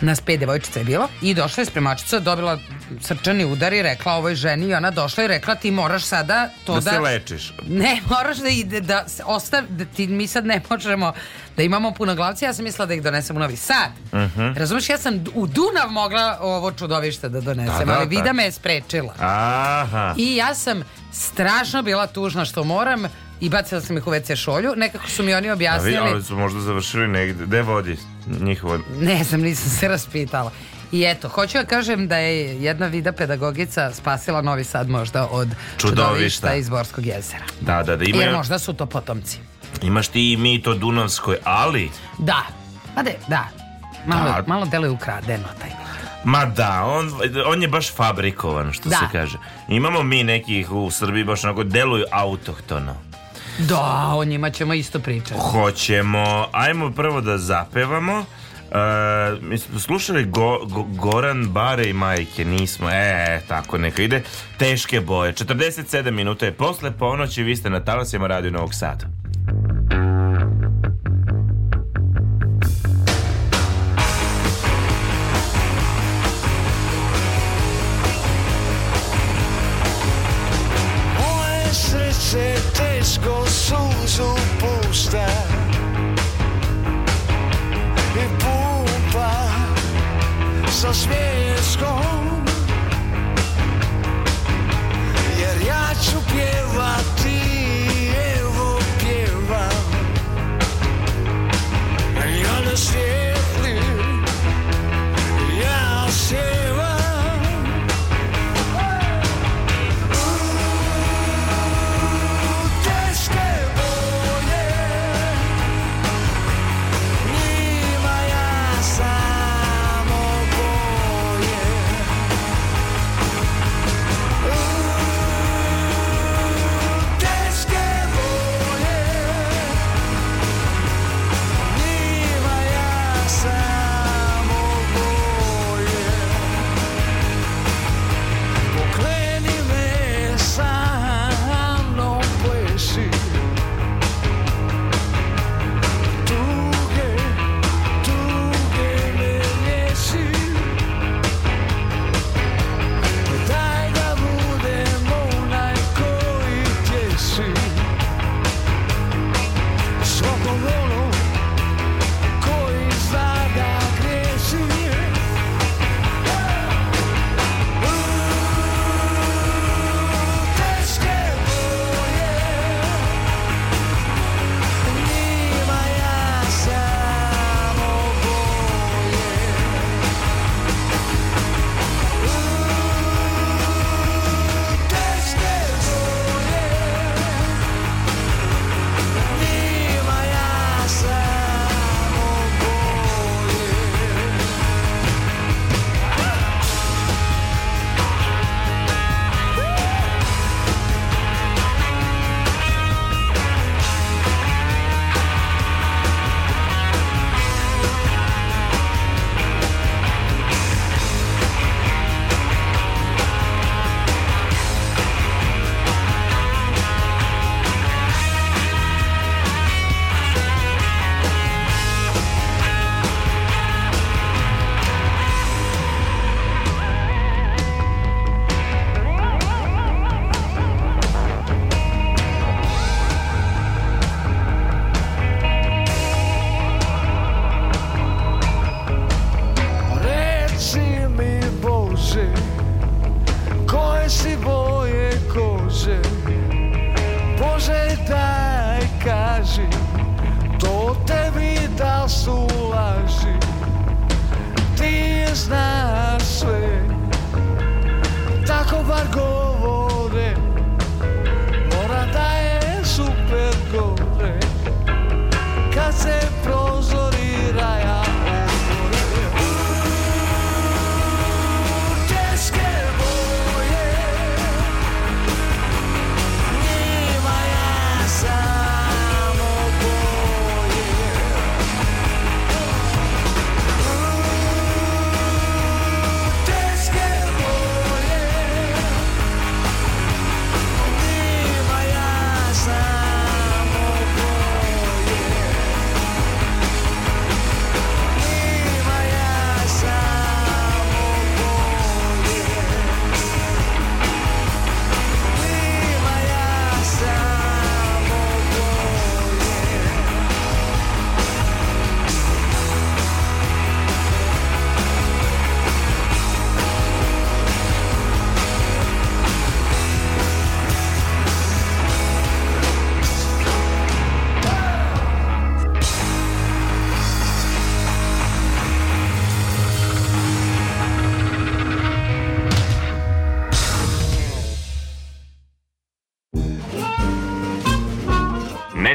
Nas pet devojčica je bilo i došla je spremačica, dobila srčani udar i rekla ovoj ženi i ona došla i rekla ti moraš sada to da... Da se lečiš. Ne, moraš da ide, da se ostav, da ti, mi sad ne možemo da imamo punoglavci, ja sam mislila da ih donesem u Novi Sad. Uh mhm. -huh. Razumiješ, ja sam u Dunav mogla ovo čudovište da donesem, da, da, ali Vida da. me je sprečila. Aha. I ja sam strašno bila tužna što moram i bacila sam ih u WC šolju. Nekako su mi oni objasnili. Ali, ali su možda završili negde. Gde vodi njihovo? Ne znam, nisam se raspitala. I eto, hoću da kažem da je jedna vida pedagogica spasila Novi Sad možda od čudovišta, čudovišta iz Borskog jezera. Da, da, da. Ima... Jer možda su to potomci. Imaš ti i mi to Dunavskoj, ali... Da, pa de, da. Malo, da. malo delo ukradeno taj Ma da, on, on je baš fabrikovan, što da. se kaže. Imamo mi nekih u Srbiji baš onako deluju autohtono. Da, o njima ćemo isto pričati. Hoćemo. Ajmo prvo da zapevamo. Uh, mi smo slušali go, go, Goran Bare i majke, nismo, e, tako neka ide. Teške boje, 47 minuta je posle ponoći, vi ste na talasima Radio Novog Sada. se teško suzu pušta I pupa sa smjeskom Jer ja ću pjevati Evo pjevam Ja ne slijedim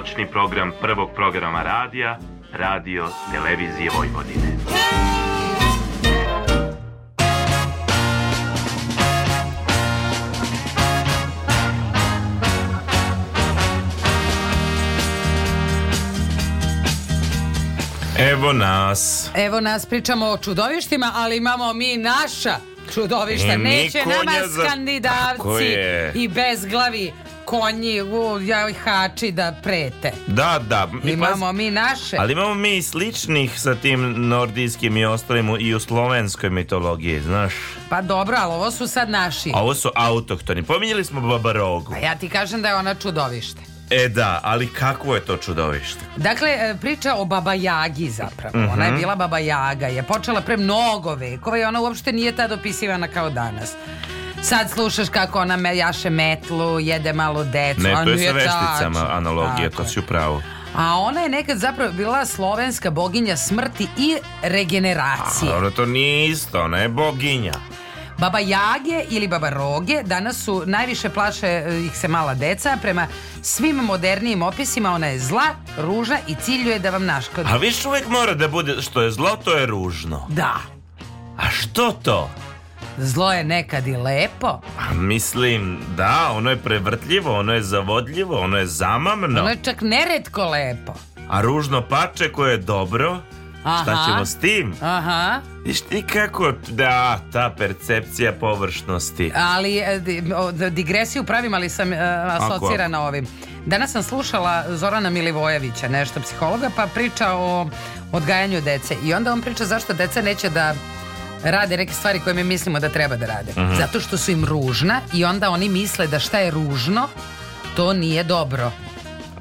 noćni program prvog programa radija, radio televizije Vojvodine. Evo nas. Evo nas, pričamo o čudovištima, ali imamo mi naša čudovišta. Neće nama skandidavci i bezglavi konjivu, joj hači da prete. Da, da. Mi pa- imamo pas... mi naše. Ali imamo mi i sličnih sa tim nordijskim i ostalim i u slovenskoj mitologiji, znaš. Pa dobro, ali ovo su sad naši. A ovo su autohtoni. Pominjali smo Babarogu. A ja ti kažem da je ona čudovište. E da, ali kakvo je to čudovište? Dakle, e, priča o Baba Jagi zapravo. Mm -hmm. Ona je mhm. bila Baba Jaga, je počela pre mnogo vekova i ona uopšte nije tad opisivana kao danas. Sad slušaš kako ona me jaše metlu, jede malo deca. Ne, to je sa vešticama analogija, to si upravo. A ona je nekad zapravo bila slovenska boginja smrti i regeneracije. A, dobro, to nije isto, ona je boginja. Baba Jage ili Baba Roge danas su najviše plaše eh, ih se mala deca prema svim modernijim opisima ona je zla, ružna i ciljuje da vam naškodi. A viš uvijek mora da bude što je zlo to je ružno. Da. A što to? Zlo je nekad i lepo. A pa mislim, da, ono je prevrtljivo, ono je zavodljivo, ono je zamamno. Ono je čak neretko lepo. A ružno pače koje je dobro, Aha. Šta ćemo s tim? Aha. Viš ti kako, da, ta percepcija površnosti. Ali, e, digresiju pravim, ali sam uh, e, asocirana ovim. Danas sam slušala Zorana Milivojevića, nešto psihologa, pa priča o odgajanju dece. I onda on priča zašto deca neće da rade neke stvari koje mi mislimo da treba da rade. Aha. Mhm. Zato što su im ružna i onda oni misle da šta je ružno, to nije dobro.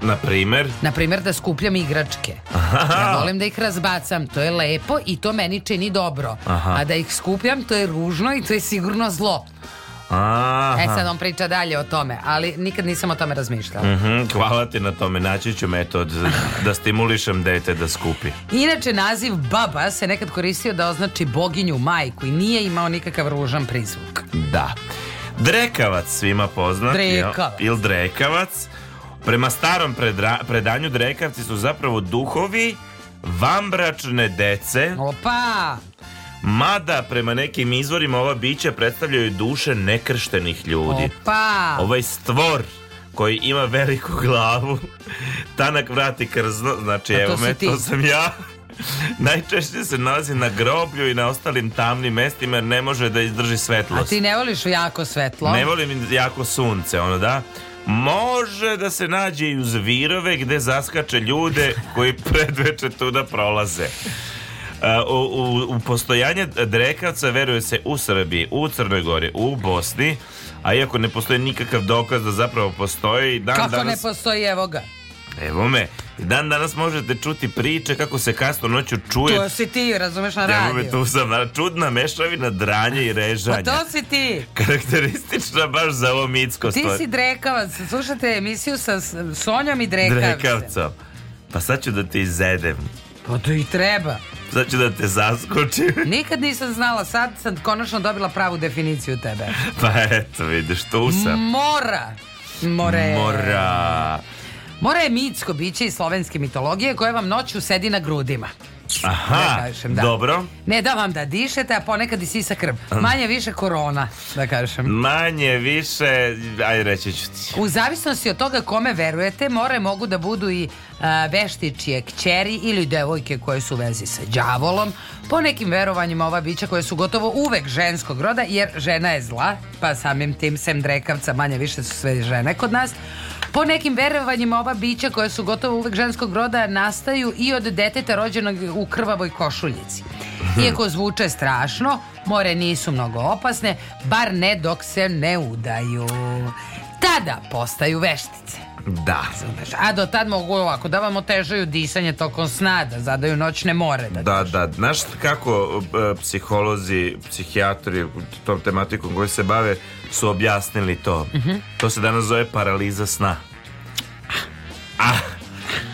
Na primer? Na primer da skupljam igračke. Aha. Ja volim da ih razbacam, to je lepo i to meni čini dobro. Aha. A da ih skupljam, to je ružno i to je sigurno zlo. Aha. E sad on priča dalje o tome, ali nikad nisam o tome razmišljala. Mm -hmm, hvala ti na tome, naći ću metod da stimulišem dete da skupi. Inače, naziv baba se nekad koristio da označi boginju majku i nije imao nikakav ružan prizvuk. Da. Drekavac svima poznat. Drekavac. Ili drekavac. Prema starom predra, predanju drekavci su zapravo duhovi vambračne dece. Opa! Mada, prema nekim izvorima, ova bića predstavljaju duše nekrštenih ljudi. Opa! Ovaj stvor koji ima veliku glavu, tanak vrat i krzno, znači evo me, ti. to sam ja. Najčešće se nalazi na groblju i na ostalim tamnim mestima jer ne može da izdrži svetlost. A ti ne voliš jako svetlo? Ne volim jako sunce, ono da. Može da se nađe i uz virove gde zaskače ljude koji predveče tuda prolaze. E, u, u postojanje drekavca veruje se u Srbiji, u Crnoj Gori, u Bosni, a iako ne postoji nikakav dokaz da zapravo postoji... Dan Kako danas... ne postoji, evo ga? Evo me, dan danas možete čuti priče kako se kasno noću čuje. To si ti, razumeš na radiju. Evo me, tu sam, čudna mešavina dranje i režanja. Pa to si ti. Karakteristična baš za ovo mitsko Ti stvar. si drekavac, slušate emisiju sa Sonjom i drekavcem. Drekavcom. Pa sad ću da te izedem. Pa to i treba sad ću da te zaskočim. Nikad nisam znala, sad sam konačno dobila pravu definiciju tebe. Pa eto, vidiš, tu sam. Mora. More. Mora. Mora je mitsko biće iz slovenske mitologije koje vam noću sedi na grudima. Aha, kažem, da. dobro. Ne da vam da dišete, a ponekad i sisa krv. Mm. Manje više korona, da kažem. Manje više, ajde reći ću ti. U zavisnosti od toga kome verujete, more mogu da budu i a, veštičije kćeri ili devojke koje su u vezi sa đavolom. Po nekim verovanjima ova bića koje su gotovo uvek ženskog roda, jer žena je zla, pa samim tim sem drekavca manje više su sve žene kod nas. Po nekim verovanjima ova bića koja su gotovo uvek ženskog roda nastaju i od deteta rođenog u krvavoj košuljici. Mhm. Iako zvuče strašno, more nisu mnogo opasne, bar ne dok se ne udaju. Tada postaju veštice. Da. A do tad mogu ovako da vam otežaju disanje tokom sna, da zadaju noćne more. Da, da, da. Znaš kako e, psiholozi, psihijatri tom tematikom koji se bave su objasnili to. Mm -hmm. To se danas zove paraliza sna. Ah,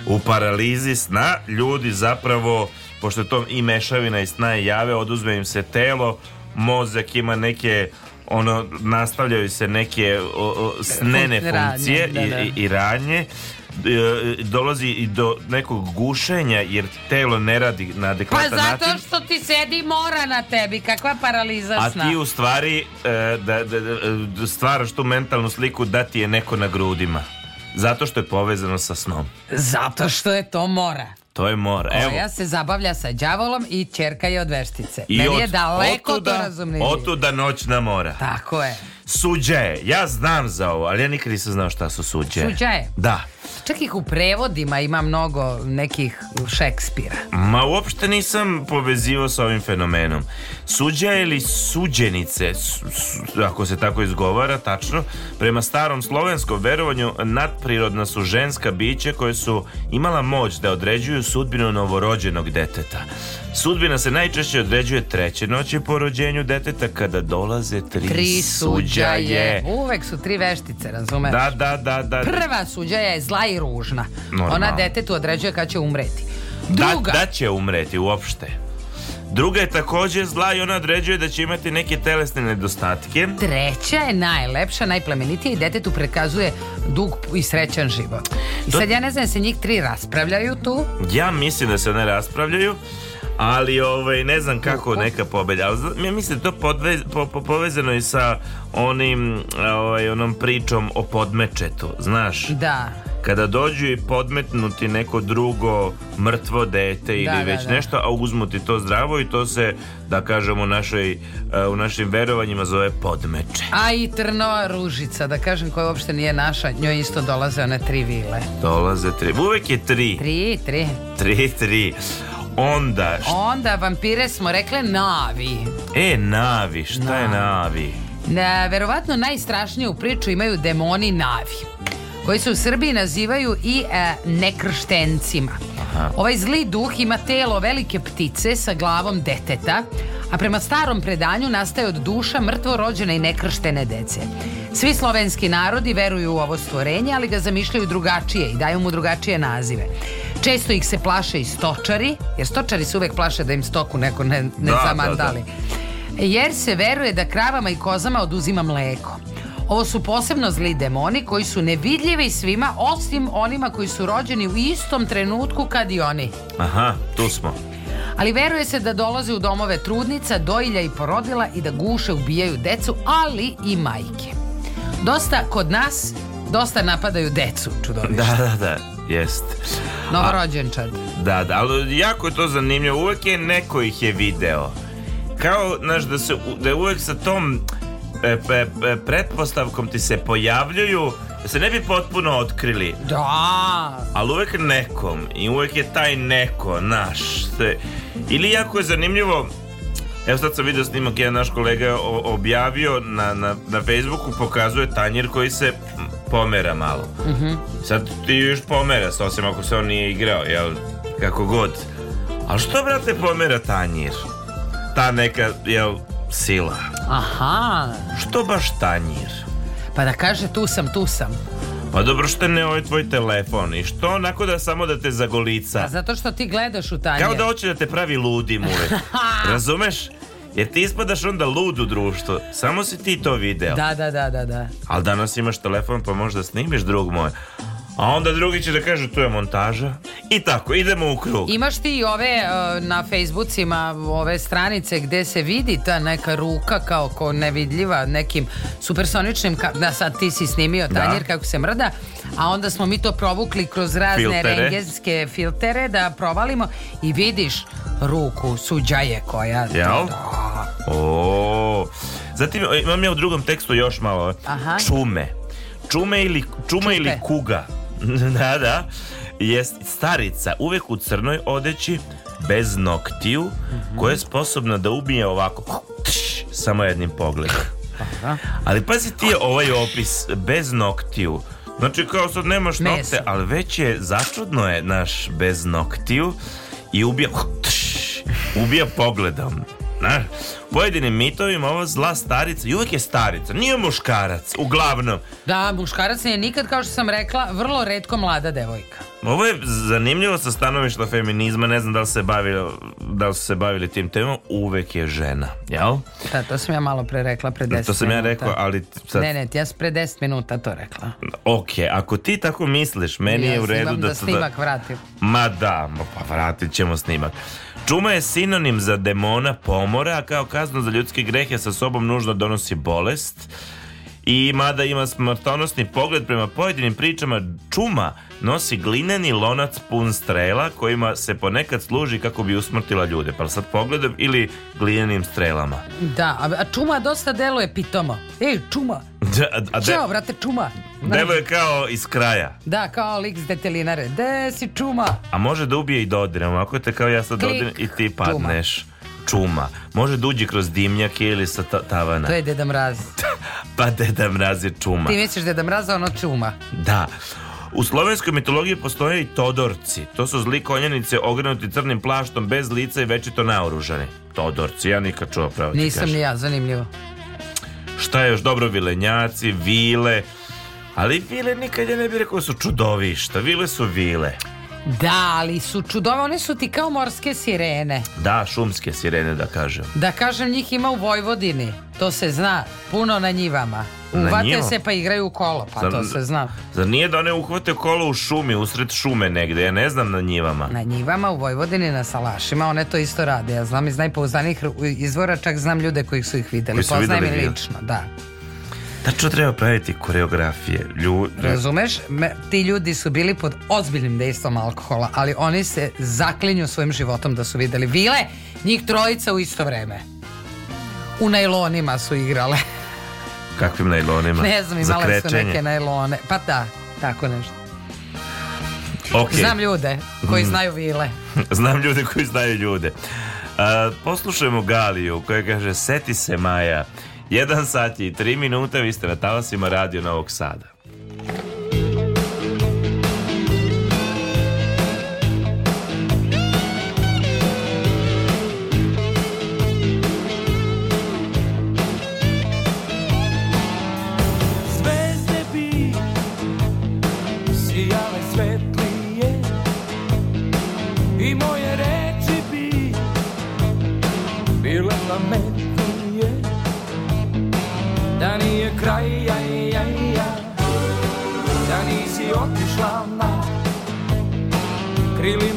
u paralizi sna ljudi zapravo, pošto je to i mešavina i sna i jave, oduzme im se telo, mozak ima neke ono nastavljaju se neke o, o, snene funkcije da, da. I, i, da. i radnje E, dolazi i do nekog gušenja jer telo ne radi na adekvatan način. Pa zato što ti sedi mora na tebi, kakva paraliza sna. A ti u stvari e, da, da, da, da stvaraš tu mentalnu sliku da ti je neko na grudima. Zato što je povezano sa snom. Zato što je to mora. To je mora. Evo. Koja se zabavlja sa đavolom i čerka je od veštice. I Meni od, je daleko otuda, to razumljivo. Otuda noćna mora. Tako je. Suđe, ja znam za ovo, ali ja nikad nisam znao šta su suđe. Suđe? Da. Čak i u prevodima ima mnogo nekih Šekspira. Ma uopšte nisam povezivao sa ovim fenomenom. Suđa ili suđenice, su, su, ako se tako izgovara, tačno, prema starom slovenskom verovanju, nadprirodna su ženska bića koje su imala moć da određuju sudbinu novorođenog deteta. Sudbina se najčešće određuje treće noći po rođenju deteta kada dolaze tri, tri suđaje. suđaje. Uvek su tri veštice, razumeš? Da, da, da, da. Prva suđaja je zla zla i ružna. Normalno. Ona detetu određuje kad će umreti. Da- Druga... Da, da će umreti uopšte. Druga je takođe zla i ona određuje da će imati neke telesne nedostatke. Treća je najlepša, najplemenitija i detetu prekazuje dug i srećan život. I sad ja ne znam se njih tri raspravljaju tu. Ja mislim da se one raspravljaju ali ovaj, ne znam kako neka pobeda. Ali, ja mislim da to podvez, po, po, povezano je sa onim, ovaj, onom pričom o podmečetu, znaš? Da. Kada dođu i podmetnu ti neko drugo mrtvo dete ili da, da već da, da. nešto, a uzmu ti to zdravo i to se, da kažemo, u, našoj, e, u našim verovanjima zove podmeče. A i Trnova Ružica, da kažem, koja uopšte nije naša, njoj isto dolaze one tri vile. Dolaze tri, uvek je tri. Tri, tri. Tri, tri. Onda šta? Onda vampire smo rekle navi. E, navi, šta navi. je navi? Na, verovatno najstrašniju priču imaju demoni navi koji se u Srbiji nazivaju i e, nekrštencima. Aha. Ovaj zli duh ima telo velike ptice sa glavom deteta, a prema starom predanju nastaje od duša mrtvo rođene i nekrštene dece. Svi slovenski narodi veruju u ovo stvorenje, ali ga zamišljaju drugačije i daju mu drugačije nazive. Često ih se plaše i stočari, jer stočari se uvek plaše da im stoku neko ne, ne da, da zamandali. Da, da. Jer se veruje da kravama i kozama oduzima mleko. Ovo su posebno zli demoni koji su nevidljivi svima osim onima koji su rođeni u istom trenutku kad i oni. Aha, tu smo. Ali veruje se da dolaze u domove trudnica, dojilja i porodila i da guše ubijaju decu, ali i majke. Dosta kod nas, dosta napadaju decu, čudovište. Da, da, da. Jest. Novorođenčad. Da, da, ali jako je to zanimljivo. Uvek je neko ih je video. Kao, znaš, da, se, da je uvijek sa tom e, e, pretpostavkom ti se pojavljuju da se ne bi potpuno otkrili. Da. Ali uvek nekom. I uvek je taj neko, naš. Ili jako je zanimljivo, Evo sad sam vidio snimak, jedan naš kolega objavio na, na, na Facebooku, pokazuje tanjir koji se pomera malo. Mm Sad ti još pomera, osim ako se on nije igrao, jel, kako god. A što, brate, pomera tanjir? Ta neka, jel, sila. Aha. Što baš tanjir? Pa da kaže tu sam, tu sam. Pa dobro što ne ovaj tvoj telefon i što onako da samo da te zagolica. A pa zato što ti gledaš u tanjir. Kao da hoće da te pravi ludim uvek. Razumeš? Jer ti ispadaš onda lud u društvu. Samo si ti to video. Da, da, da, da, da. Ali danas imaš telefon pa možda snimiš drug moj. A onda drugi će da kažu tu je montaža I tako, idemo u krug Imaš ti ove e, na Facebookima Ove stranice gde se vidi ta neka ruka Kao ko nevidljiva Nekim supersoničnim Da sad ti si snimio tanjer da. kako se mrda A onda smo mi to provukli kroz razne filtere. rengenske filtere Da provalimo i vidiš ruku suđaje koja Jel? Da. O, zatim imam ja u drugom tekstu još malo Aha. Čume Čume ili, čuma Čupe. ili kuga da, da, jest starica uvek u crnoj odeći bez noktiju mm -hmm. koja je sposobna da ubije ovako tš, samo jednim pogledom. Aha. Pa, da. Ali pazi ti ovaj opis bez noktiju. Znači kao sad nemaš Meso. nokte, ali već je začudno je naš bez noktiju i ubija tš, ubija pogledom. Na, pojedinim mitovima ova zla starica, i uvijek je starica, nije muškarac, uglavnom. Da, muškarac je nikad, kao što sam rekla, vrlo redko mlada devojka. Ovo je zanimljivo sa stanovišta feminizma, ne znam da li, se bavio, da li su se bavili tim temom, uvek je žena, jel? Da, to sam ja malo pre rekla, pre 10 minuta. To sam minuta. ja rekao, ali... Sad... Ne, ne, ja sam pre 10 minuta to rekla. Ok, ako ti tako misliš, meni ja je u redu da... Ja da snimak da... vratim. Ma da, pa vratit ćemo snimak. Čuma je sinonim za demona pomora, a kao kaznu za ljudske grehe sa sobom nužno donosi bolest, I mada ima smrtonosni pogled prema pojedinim pričama, čuma nosi glineni lonac pun strela kojima se ponekad služi kako bi usmrtila ljude. Pa sad pogledom ili glinenim strelama. Da, a čuma dosta deluje pitomo. Ej, čuma! Da, a de... Ćao, vrate, čuma! Delo je kao iz kraja. Da, kao lik s detelinare. De si čuma? A može da ubije i dodirem. Da Ako te kao ja sad dodirem i ti padneš. Čuma čuma. Može da uđe kroz dimnjake ili sa tavana. To je Deda Mraz. pa Deda Mraz je čuma. Ti misliš Deda Mraz, ono čuma. Da. U slovenskoj mitologiji postoje i Todorci. To su zli konjenice ogrenuti crnim plaštom bez lica i večito naoružani. Todorci, ja nikad čuo pravo Nisam ni ja, zanimljivo. Šta je još dobro, vilenjaci, vile, ali vile nikad ja ne bih rekao da su čudovišta, vile su vile. Da, ali su čudove, one su ti kao morske sirene. Da, šumske sirene da kažem. Da kažem, njih ima u Vojvodini, to se zna, puno na njivama. Uvate se pa igraju u kolo, pa zar, to se zna. Zar nije da one uhvate kolo u šumi, usred šume negde, ja ne znam na njivama. Na njivama u Vojvodini, na salašima, one to isto rade. Ja znam iz najpouzdanijih izvora, čak znam ljude koji su ih videli. Poznajem i lično, da. Tačno treba praviti koreografije. Lju... Da. Razumeš? Me, ti ljudi su bili pod ozbiljnim dejstvom alkohola, ali oni se zaklinju svojim životom da su videli vile, njih trojica u isto vreme. U najlonima su igrale. Kakvim najlonima? Ne znam, imale su neke najlone. Pa da, tako nešto. Okay. Znam ljude koji mhm. znaju vile. znam ljude koji znaju ljude. Uh, poslušajmo Galiju koja kaže Seti se Maja 1 sat i 3 minuta, vi ste na talasima radio Novog Sada.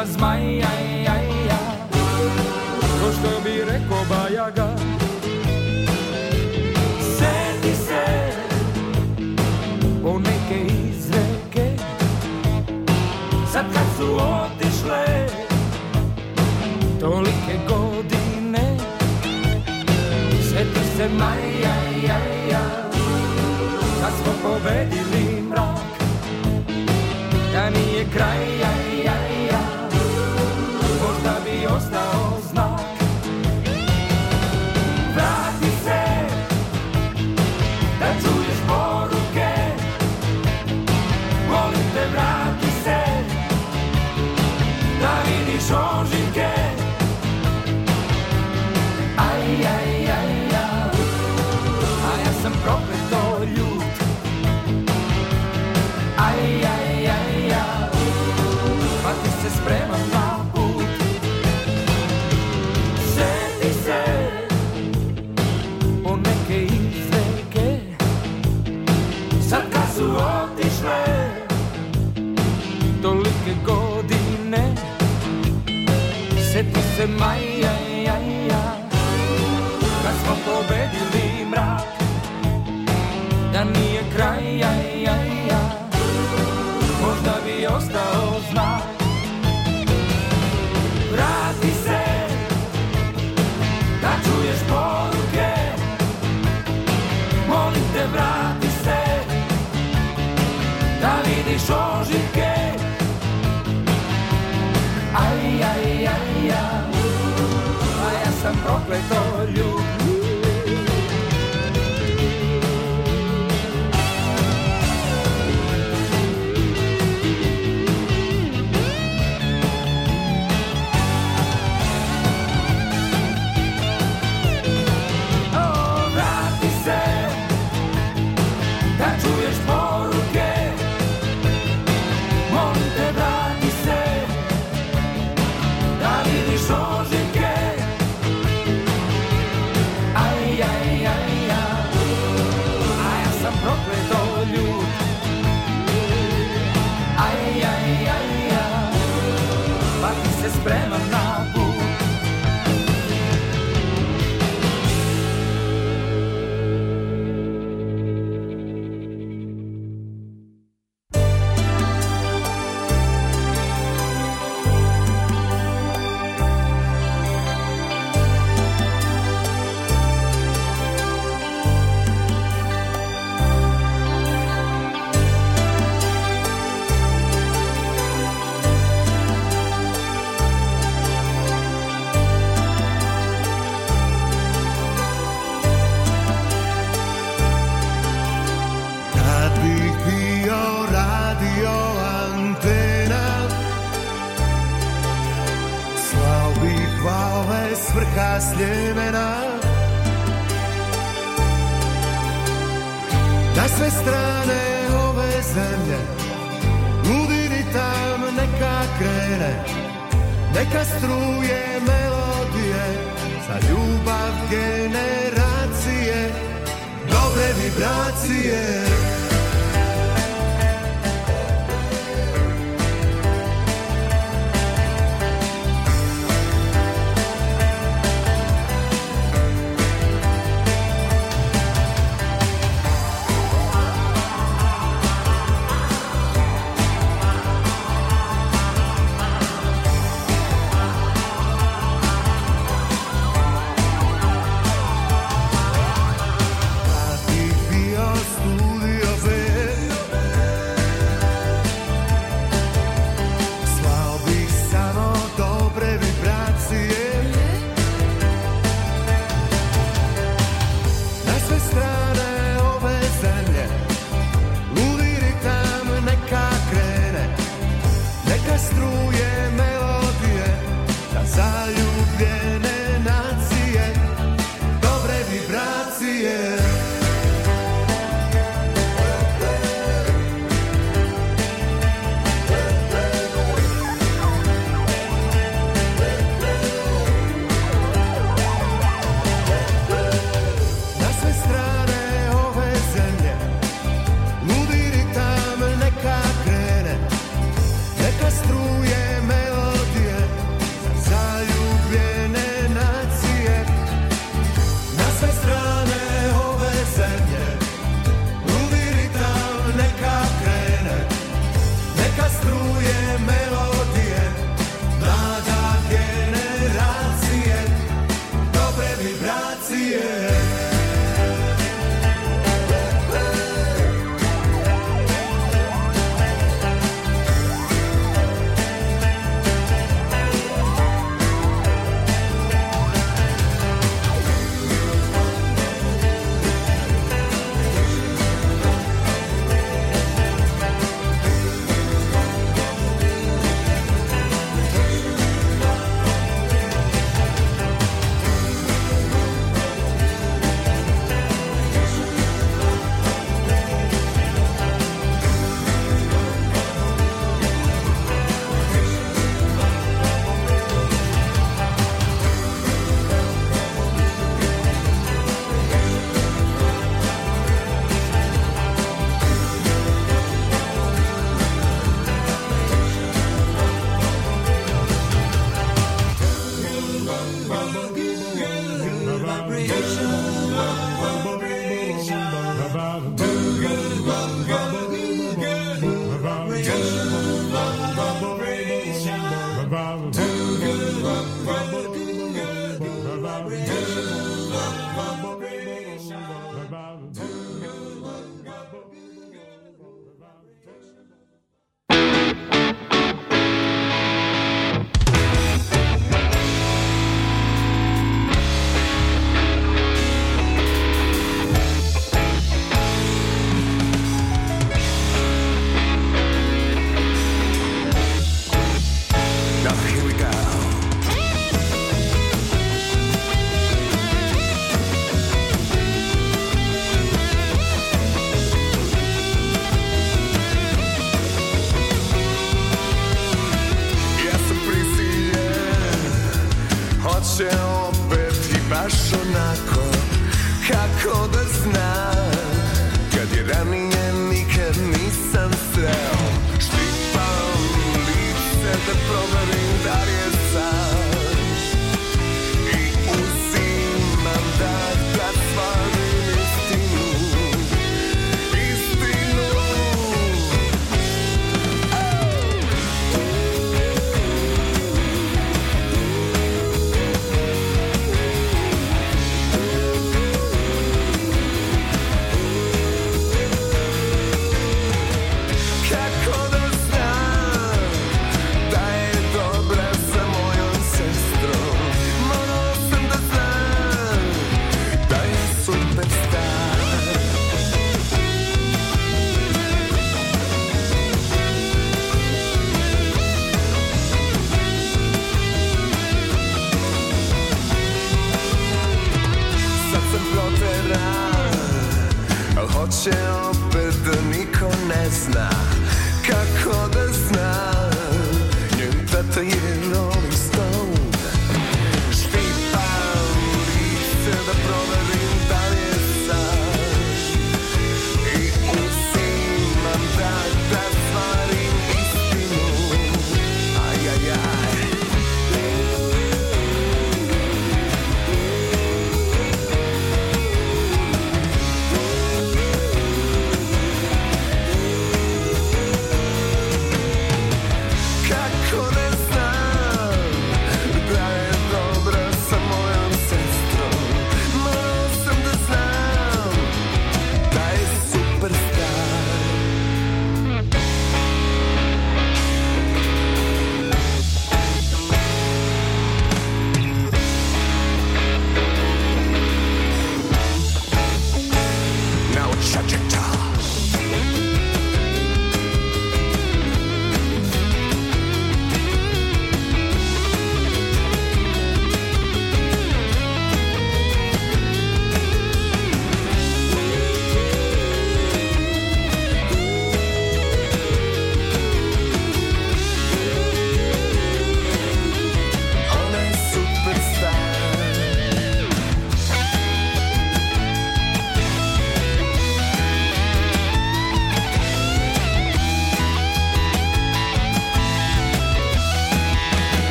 ima zmaja To što bi rekao Bajaga Seti se O neke izreke Sad kad su otišle Tolike godine Seti se Maja Kad smo pobedili mrak Da nije kraj, ja, ja, ja ostao znao se maja, ja, ja, kad smo pobedili mrak, da nije kraj, ja, ja, ja, možda bi ostao you. spremam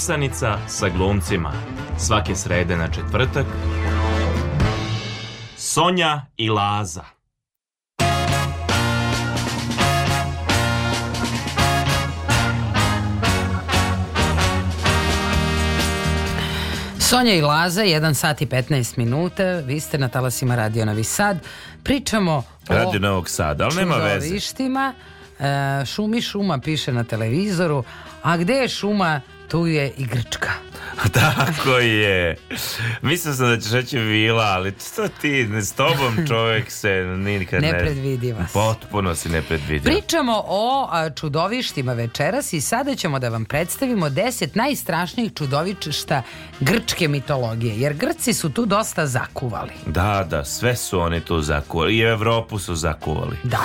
Pesanica sa glumcima. Svake srede na četvrtak. Sonja i Laza. Sonja i Laza, 1 sat i 15 minuta, vi ste na talasima Radio Novi Sad. Pričamo Radio o Novog Sada, ali nema veze. E, šumi šuma piše na televizoru, a gde je šuma tu je i Grčka. Tako je. Mislio sam da ćeš reći vila, ali što ti, s tobom čovjek se nikad ne... Nepredvidiva Potpuno si nepredvidiva. Pričamo o čudovištima večeras i sada ćemo da vam predstavimo deset najstrašnijih čudovišta grčke mitologije, jer Grci su tu dosta zakuvali. Da, da, sve su oni tu zakuvali i Evropu su zakuvali. Da.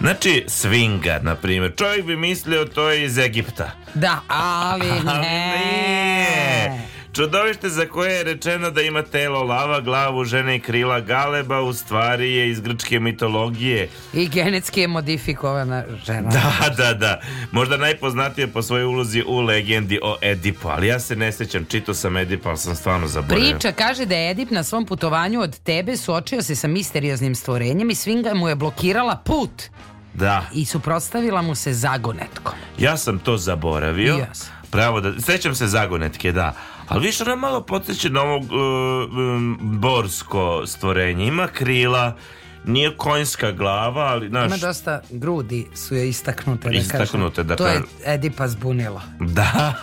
Znači, svinga, na primjer. Čovjek bi mislio to je iz Egipta. Da, ali ne. ali ne. Čudovište za koje je rečeno da ima telo lava, glavu žene i krila galeba, u stvari je iz grčke mitologije. I genetski je modifikovana žena. Da, da, da. Možda najpoznatije po svojoj ulozi u legendi o Edipu, ali ja se ne sećam, čitao sam Edipa, ali sam stvarno zaboravio. Priča kaže da je Edip na svom putovanju od tebe suočio se sa misterioznim stvorenjem i svinga mu je blokirala put. Da. I suprotstavila mu se zagonetkom. Ja sam to zaboravio. I ja sam. Pravo da, sećam se zagonetke, da Ali pa više ona malo podsjeća na ovog e, borsko stvorenje. Ima krila, nije konjska glava, ali naš... Ima dosta grudi su je istaknute, da istaknute, da To je Edipa zbunilo. Da.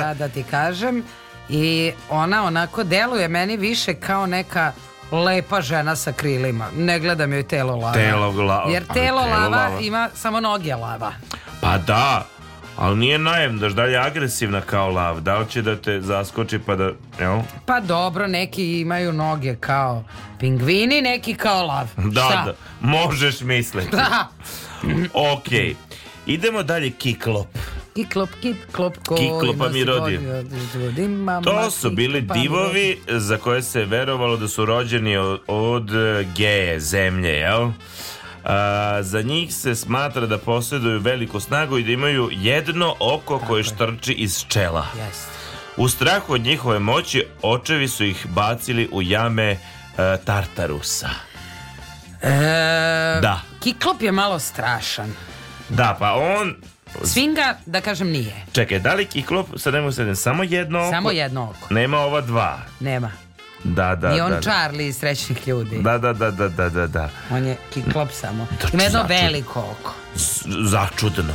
Ja da ti kažem. I ona onako deluje meni više kao neka lepa žena sa krilima. Ne gledam joj telo lava. Telo glava. Jer telo, telo lava, lava ima samo noge lava. Pa da, ali nije najem, da je agresivna kao lav, da li će da te zaskoči pa da, jel? Pa dobro, neki imaju noge kao pingvini, neki kao lav. Da, Šta? da, možeš misliti. Da. ok, idemo dalje kiklop. Kiklop, kiklop, ko Kiklopa pa mi rodi. To su bili divovi za koje se verovalo da su rođeni od, od eh, geje zemlje, jel? A, za njih se smatra da posjeduju veliku snagu i da imaju jedno oko koje je. štrči iz čela. Yes. U strahu od njihove moći očevi su ih bacili u jame a, e, Tartarusa. E, da. Kiklop je malo strašan. Da, pa on Svinga, da kažem, nije. Čekaj, da li kiklop, sad nemoj sad, samo jedno oko? Samo jedno oko. Nema ova dva. Nema. Da, da, I on da, da, Charlie iz Srećnih ljudi. Da, da, da, da, da, da, da. On je kiklop samo. Da, Ima jedno začud... veliko oko. začudno.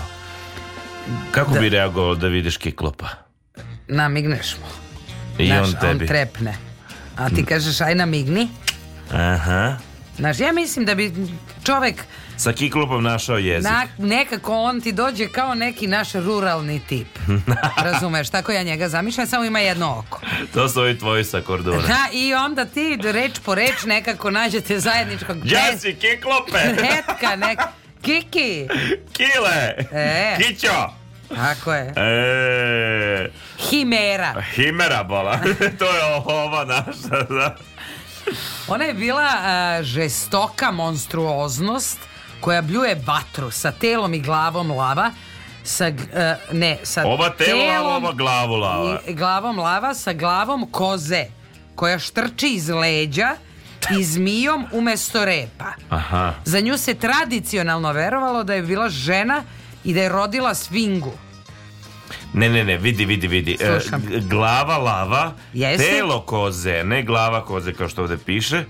Kako da. bi reagovao da vidiš kiklopa? Namigneš mu. I Znaš, on tebi. On trepne. A ti kažeš, aj namigni. Aha. Znaš, ja mislim da bi čovek sa kiklopom našao jezik. Na, nekako on ti dođe kao neki naš ruralni tip. Razumeš, tako ja njega zamišljam, samo ima jedno oko. to su ovi tvoji sa kordona. Da, i onda ti reč po reč nekako nađete zajedničkog... Ja si kiklope! Netka, nek... Kiki! Kile! E. Kićo! Tako je. E... Himera. Himera bola. to je ova naša, da. Ona je bila uh, žestoka monstruoznost koja bljuje vatru sa telom i glavom lava sa uh, ne sa ova telo, telom ova glavu lava. i, glavom lava sa glavom koze koja štrči iz leđa i zmijom umesto repa. Aha. Za nju se tradicionalno verovalo da je bila žena i da je rodila svingu. Ne, ne, ne, vidi, vidi, vidi. E, glava lava, Jeste? telo koze, ne glava koze kao što ovde piše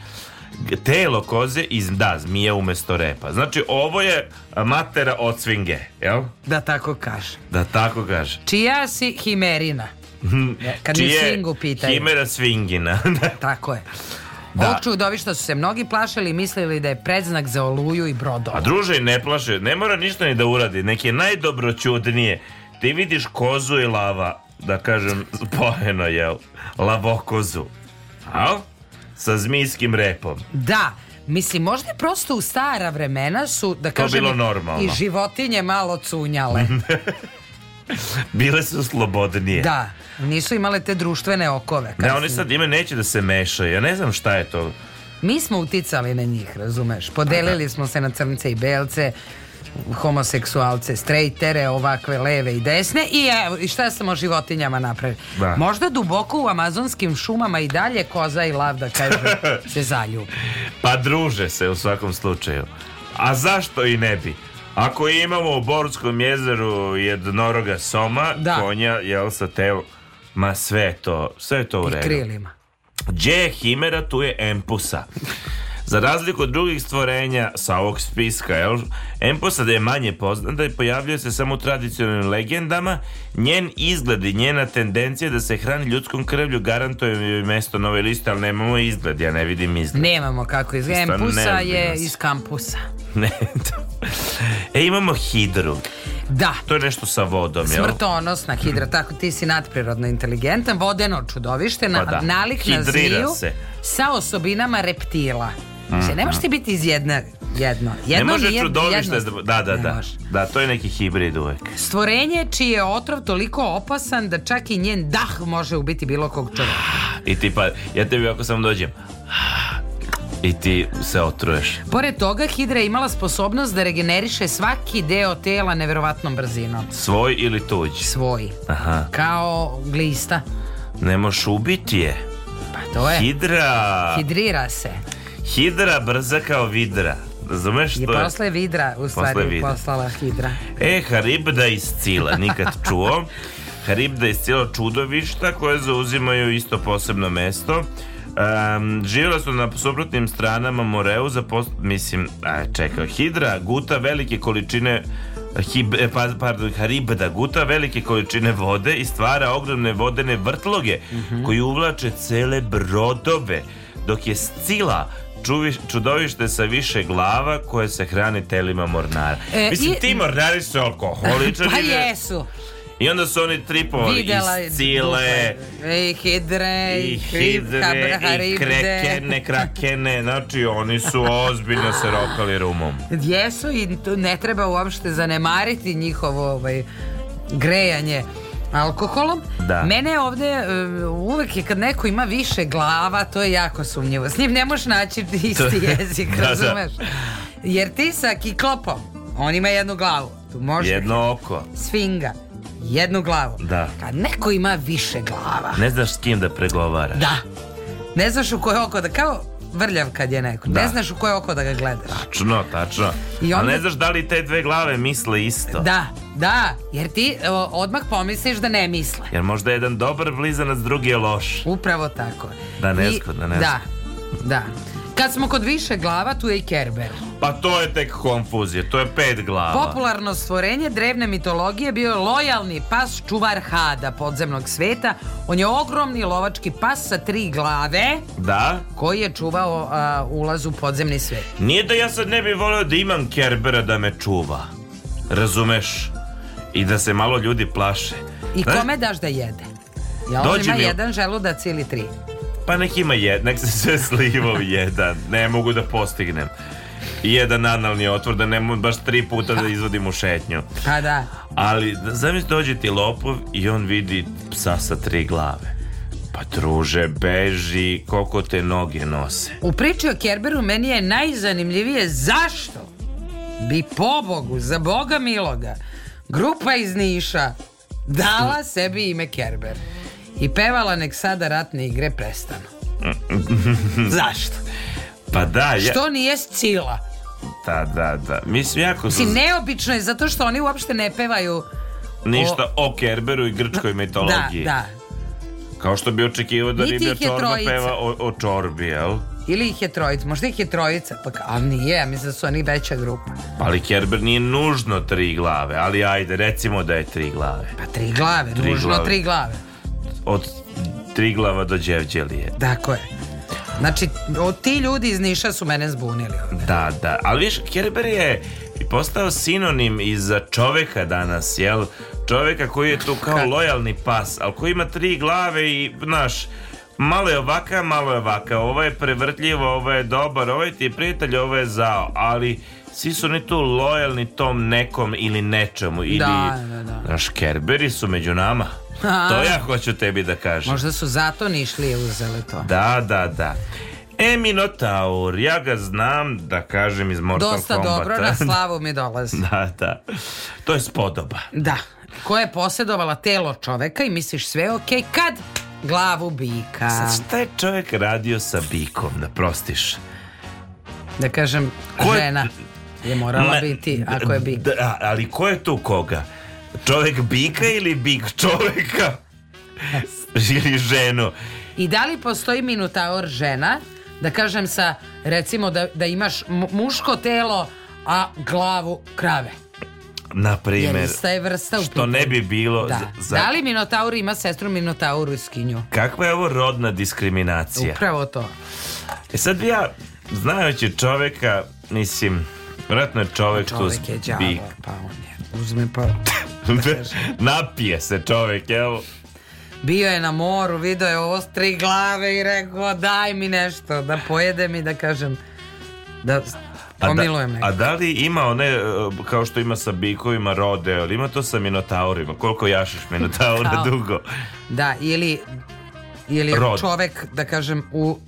telo koze iz da, zmije umesto repa. Znači, ovo je matera od svinge, jel? Da tako kaže. Da tako kaže. Čija si himerina? Mhm. E, kad Čije mi svingu pitaju. Himera svingina. tako je. Da. Od čudovišta su se mnogi plašali i mislili da je predznak za oluju i brodo. A druže ne plaše, ne mora ništa ni da uradi, Nek je najdobroćudnije. Ti vidiš kozu i lava, da kažem, spojeno je, lavokozu. Al? sa zmijskim repom. Da, Mislim, možda je prosto u stara vremena su, da kažem, i životinje malo cunjale. Bile su slobodnije. Da, nisu imale te društvene okove. Ne, oni sad ime neće da se mešaju. Ja ne znam šta je to. Mi smo uticali na njih, razumeš. Podelili da. smo se na crnce i belce homoseksualce, strejtere, ovakve leve i desne i evo, i šta smo životinjama napravili. Da. Možda duboko u amazonskim šumama i dalje koza i lav da kaže se zaljubi. Pa druže se u svakom slučaju. A zašto i ne bi? Ako imamo u Borskom jezeru jednoroga soma, da. konja, jel sa teo, ma sve to, sve to u redu. I krilima. Gdje je himera, tu je empusa. Za razliku od drugih stvorenja sa ovog spiska, jel, Emposada je manje poznata da i pojavljuje se samo u tradicionalnim legendama. Njen izgled i njena tendencija da se hrani ljudskom krvlju garantuje joj mesto nove liste, ali nemamo izgled, ja ne vidim izgled. Nemamo kako izgleda. Empusa je iz kampusa. Ne, E, imamo hidru. Da. To je nešto sa vodom, jel? Smrtonosna hidra, mhm. tako ti si nadprirodno inteligentan, vodeno čudovište, na, pa da. nalik Hidrira na zliju, se. sa osobinama reptila. Znači, ne možeš ti biti iz jedna, jedno. jedno ne može čudovište, da, da, da. Da, to je neki hibrid uvek. Stvorenje čiji je otrov toliko opasan da čak i njen dah može ubiti bilo kog čoveka. I ti pa, ja tebi ako sam dođem, i ti se otruješ. Pored toga, Hidra je imala sposobnost da regeneriše svaki deo tela neverovatnom brzinom. Svoj ili tuđ? Svoj. Aha. Kao glista. Ne moš ubiti je. Pa to je. Hidra. Hidrira se. Hidra brza kao vidra. Razumeš što je? Posle vidra, u stvari, posle vidra. poslala hidra. E, Haribda iz Cila, nikad čuo. Haribda iz Cila čudovišta koje zauzimaju isto posebno mesto. Um, živjela su na suprotnim stranama Moreuza, post, mislim, a, čekao, Hidra guta velike količine hib, e, pa- pardon, Haribda guta velike količine vode i stvara ogromne vodene vrtloge mm -hmm. koji uvlače cele brodove dok je Scila čuviš, čudovište sa više glava koje se hrani telima mornara. E, Mislim, i, ti mornari su alkoholičari. Pa jesu. I onda su oni tripovali Videla iz cile I hidre I hidre I krekene Krakene Znači oni su ozbiljno se rokali rumom Jesu i ne treba uopšte zanemariti Njihovo ovaj, grejanje alkoholom. Da. Mene ovde e, uvek je kad neko ima više glava, to je jako sumnjivo. S njim ne možeš naći isti jezik, da, da. razumeš? Da. Jer ti sa kiklopom, on ima jednu glavu. Tu može jedno oko. Sfinga. Jednu glavu. Da. Kad neko ima više glava. Ne znaš s kim da pregovaraš. Da. Ne znaš u koje oko da kao vrljav kad je neko. Da. Ne znaš u koje oko da ga gledaš. Tačno, tačno. I onda... A ne znaš da li te dve glave misle isto. Da, da, jer ti o, e, odmah pomisliš da ne misle. Jer možda jedan dobar blizanac, drugi je loš. Upravo tako. Da, nezgodno, I, nezgodno. Da, da. Kad smo kod više glava, tu je i Kerber. Pa to je tek konfuzije, to je pet glava. Popularno stvorenje drevne mitologije bio je lojalni pas čuvar hada podzemnog sveta. On je ogromni lovački pas sa tri glave. Da? Koji je čuvao a, ulaz u podzemni svet. Nije da ja sad ne bih volio da imam Kerbera da me čuva. Razumeš? I da se malo ljudi plaše. I kome daš da jede? Ja on ima jedan želudac ili tri pa nek ima jedan, nek se sve slivao jedan, ne mogu da postignem. Jedan analni otvor, da ne mogu baš tri puta da izvodim u šetnju. Pa da. Ali, da, zamisli dođe ti lopov i on vidi psa sa tri glave. Pa druže, beži, koliko te noge nose. U priči o Kerberu meni je najzanimljivije zašto bi pobogu, za boga miloga, grupa iz Niša dala sebi ime Kerber i pevala nek sada ratne igre prestanu. Zašto? Pa da, ja... Što nije scila? Da, da, da. Mislim, jako su... Mislim, neobično je zato što oni uopšte ne pevaju... Ništa o, o Kerberu i grčkoj da, mitologiji. Da, da. Kao što bi očekivao da Niti Riblja čorba trojica. peva o, o čorbi, jel? Ili ih je trojica, možda ih je trojica, pa ali nije, ja mislim da su oni veća grupa. Pa ali Kerber nije nužno tri glave, ali ajde, recimo da je tri glave. Pa tri glave, tri nužno glave. tri glave od Triglava do Đevđelije. je. znači, o, ti ljudi iz Niša su mene zbunili ovde. Da, da, ali viš, Kerber je postao sinonim i za čoveka danas, jel? Čoveka koji je tu kao lojalni pas, ali koji ima tri glave i, znaš, malo je ovaka, malo je ovaka, ovo je prevrtljivo, ovo je dobar, ovo je ti prijatelj, ovo je zao, ali svi su oni tu lojalni tom nekom ili nečemu, ili, da, da, da. naš, kerberi su među nama. A, to ja hoću tebi da kažem. Možda su zato nišlije uzele to. Da, da, da. E, Minotaur, ja ga znam da kažem iz Mortal Dosta Kombata. dobro, na slavu mi dolazi. da, da. To je spodoba. Da. Koja je posjedovala telo čoveka i misliš sve okay, kad glavu bika. Sad šta je čovjek radio sa bikom, da prostiš? Da kažem, ko je, žena je morala Ma, biti, ako je bik. Da, ali ko je tu koga? čovek bika ili bik čoveka? ili ženu. I da li postoji minutaor žena? Da kažem sa, recimo da, da imaš muško telo, a glavu krave. Na primjer. je vrsta Što ne bi bilo. Da. Za... da li Minotaur ima sestru Minotauru i skinju? Kakva je ovo rodna diskriminacija? Upravo to. E sad ja, znajući čoveka, mislim, vratno je čovek, čovek tu je djavo, Pa on je uzme pa... da Napije se čovek, jel? Bio je na moru, video je ovo s tri glave i rekao daj mi nešto, da pojedem i da kažem da, da- pomilujem a da, a da li ima one, e, kao što ima sa bikovima, rode, ali ima to sa minotaurima? Koliko jašiš minotaura dugo? Da, ili, ili Rod. čovek, da kažem, u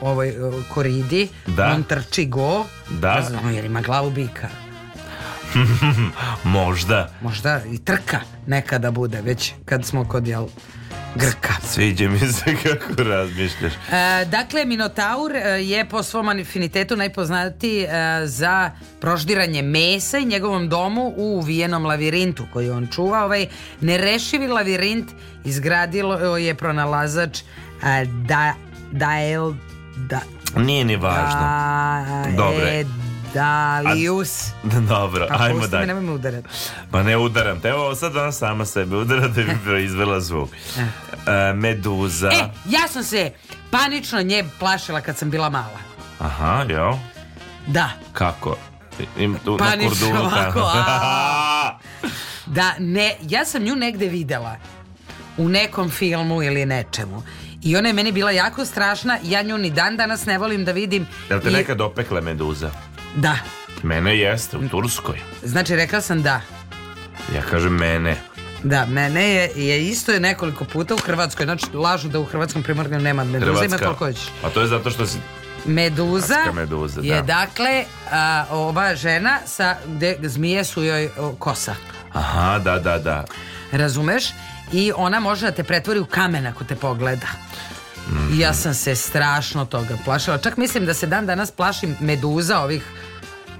ovoj e, koridi, da. on trči go, da. Znam, jer ima glavu bika. Možda. Možda i trka nekada bude, već kad smo kod jel, Grka. Sviđa mi se kako razmišljaš. E, dakle, Minotaur e, je po svom infinitetu najpoznatiji e, za proždiranje mesa i njegovom domu u uvijenom lavirintu koji on čuva. Ovaj nerešivi lavirint izgradilo je pronalazač e, da, dael, da, nije ni važno. Da, Dobre. E, Dalius. A, dobro, pa, ajmo dalje. Pa nemoj udarati. Pa ne udaram te. Evo sad ona sama sebe udara da bi proizvela zvuk. E. e, meduza. E, ja sam se panično nje plašila kad sam bila mala. Aha, jel? Da. Kako? Im tu panično, na kurdulu ovako, Da, ne, ja sam nju negde videla. U nekom filmu ili nečemu. I ona je meni bila jako strašna, ja nju ni dan danas ne volim da vidim. Jel te I... nekad opekla meduza? Da. Mene jeste, u Turskoj. Znači, rekla sam da. Ja kažem mene. Da, mene je, je isto je nekoliko puta u Hrvatskoj. Znači, lažu da u Hrvatskom primornju nema meduza, Hrvatska. ima koliko hoćeš. A to je zato što si Meduza, meduza je da. dakle a, ova žena sa gde zmije su joj o, kosa. Aha, da, da, da. Razumeš? I ona može da te pretvori u kamen ako te pogleda. Mm -hmm. Ja sam se strašno toga plašila. Čak mislim da se dan danas plašim meduza ovih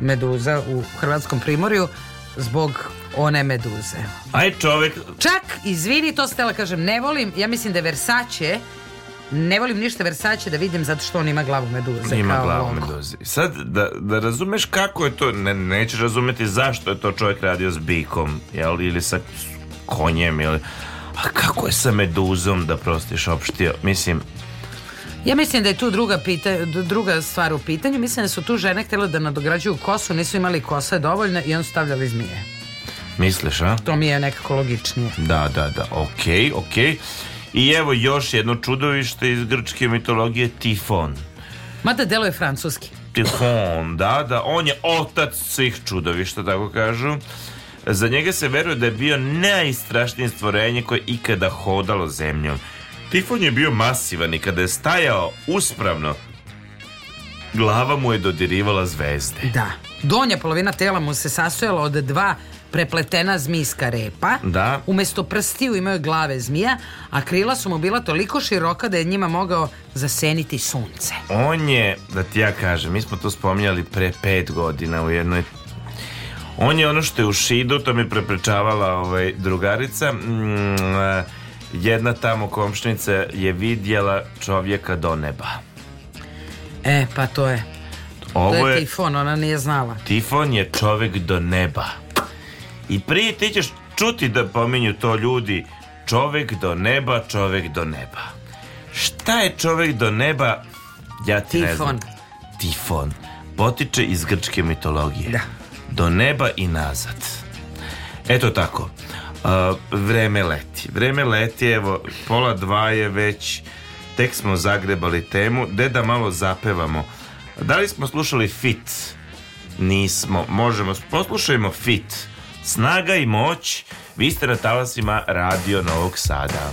meduza u Hrvatskom primorju zbog one meduze. Aj čovjek... Čak, izvini, to stela da kažem, ne volim, ja mislim da je Versace ne volim ništa Versace da vidim zato što on ima glavu meduze. Ima kao glavu meduze. Sad, da, da razumeš kako je to, ne, nećeš razumjeti zašto je to čovjek radio s bikom, jel, ili sa konjem, ili... A kako je sa meduzom da prostiš opštio? Mislim, Ja mislim da je tu druga, pita, druga stvar u pitanju. Mislim da su tu žene htjele da nadograđuju kosu, nisu imali kose dovoljno i on stavljali zmije. Misliš, a? To mi je nekako logičnije. Da, da, da. Okej, okay, okej. Okay. I evo još jedno čudovište iz grčke mitologije, Tifon. Mada delo je francuski. Tifon, da, da. On je otac svih čudovišta, tako kažu. Za njega se veruje da je bio najstrašnije stvorenje koje ikada hodalo zemljom. Tifon je bio masivan i kada je stajao uspravno, glava mu je dodirivala zvezde. Da. Donja polovina tela mu se sastojala od dva prepletena zmijska repa. Da. Umesto prstiju imao je glave zmija, a krila su mu bila toliko široka da je njima mogao zaseniti sunce. On je, da ti ja kažem, mi smo to spominjali pre pet godina u jednoj on je ono što je u Šidu, to mi preprečavala ovaj, drugarica, mm, jedna tamo komšnica je vidjela čovjeka do neba. E, pa to je. Ovo to je, je tifon, ona nije znala. Tifon je čovjek do neba. I prije ti ćeš čuti da pominju to ljudi čovjek do neba, čovjek do neba. Šta je čovjek do neba? Ja ti Tifon. Ne znam. Tifon. Potiče iz grčke mitologije. Da. Do neba i nazad. Eto tako vreme leti. Vreme leti, evo, pola dva je već, tek smo zagrebali temu, de da malo zapevamo. Da li smo slušali Fit? Nismo. Možemo, poslušajmo Fit. Snaga i moć, vi ste na talasima Radio Novog Sada.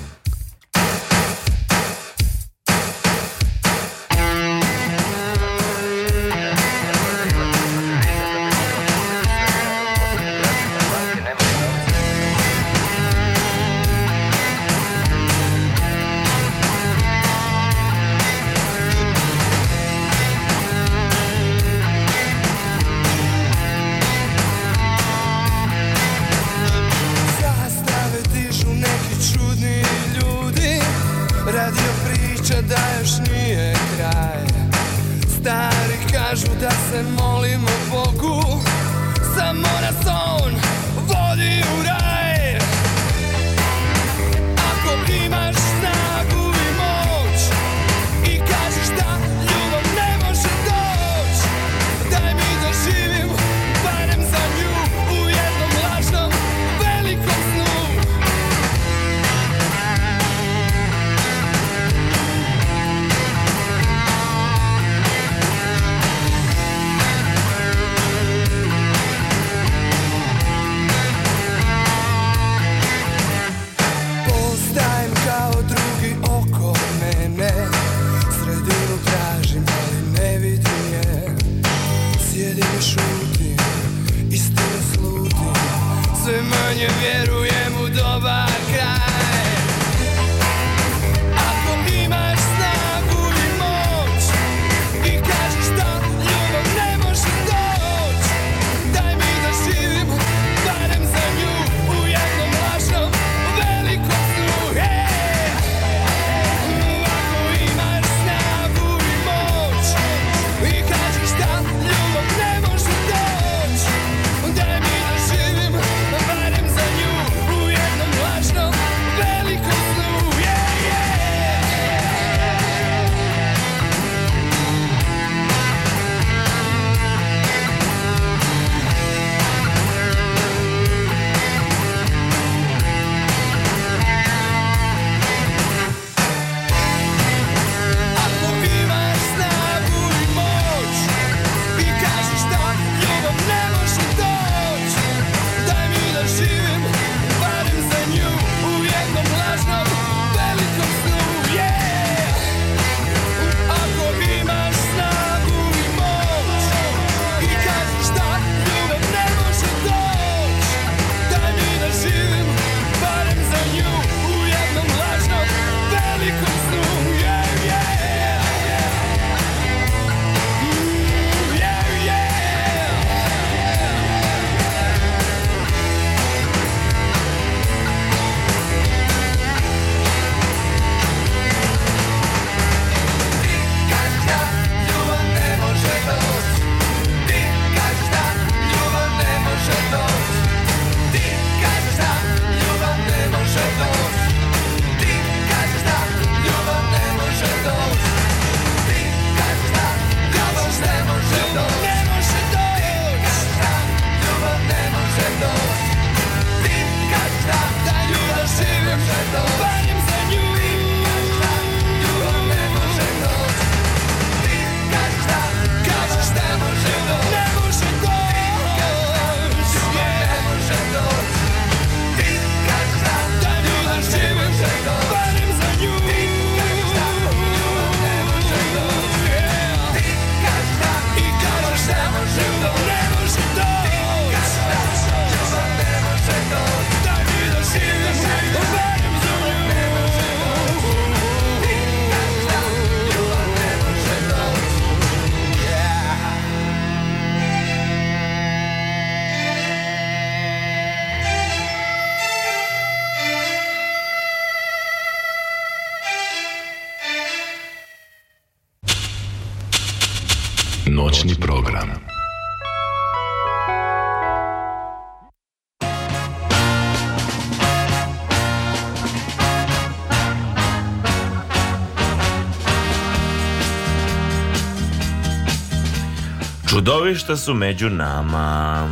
Lovišta su među nama.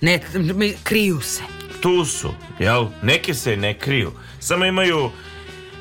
Ne, mi, kriju se. Tu su, jel? Neki se ne kriju. Samo imaju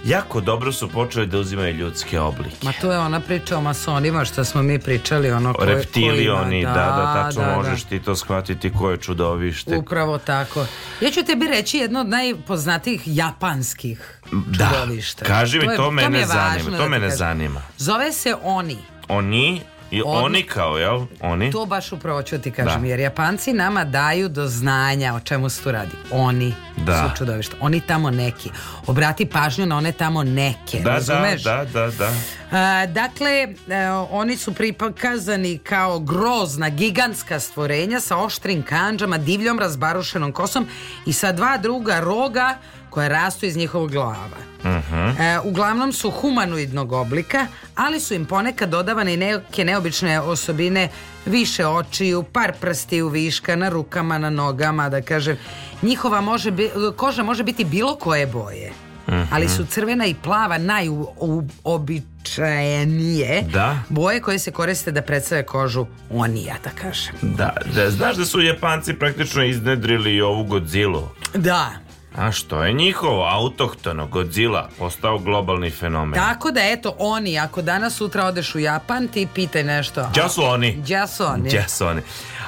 jako dobro su počeli da uzimaju ljudske oblike. Ma to je ona priča o masonima što smo mi pričali. Ono koje, Reptilioni, da, da, da, tačno da, da. možeš da. ti to shvatiti koje čudovište. Upravo tako. Ja ću tebi reći jedno od najpoznatijih japanskih da, čudovišta. Da, kaži mi, to, je, to mene to zanima. Važno, to da mene zanima. Zove se Oni. Oni, I Od... oni kao, jel? Oni? To baš upravo ću ti kažem, da. jer Japanci nama daju do znanja o čemu se tu radi. Oni da. su čudovišta. Oni tamo neki. Obrati pažnju na one tamo neke. Da, da razumeš? da, da, da, da. A, dakle, a, e, oni su prikazani kao grozna, gigantska stvorenja sa oštrim kanđama, divljom razbarušenom kosom i sa dva druga roga koje rastu iz njihovog glava. Uh mhm. -huh. e, uglavnom su humanoidnog oblika, ali su im ponekad dodavane i neke neobične osobine više očiju, par prsti u viška, na rukama, na nogama, da kažem. Njihova može bi, koža može biti bilo koje boje. Uh mhm. -huh. Ali su crvena i plava najobičajenije da. boje koje se koriste da predstave kožu onija, da kažem. Da, da, znaš da su Japanci praktično iznedrili ovu Godzilla? Da. A što je njihovo autohtono Godzilla postao globalni fenomen? Tako da eto oni, ako danas sutra odeš u Japan, ti pitaj nešto. Đa su oni? Đa su oni? Đa su oni?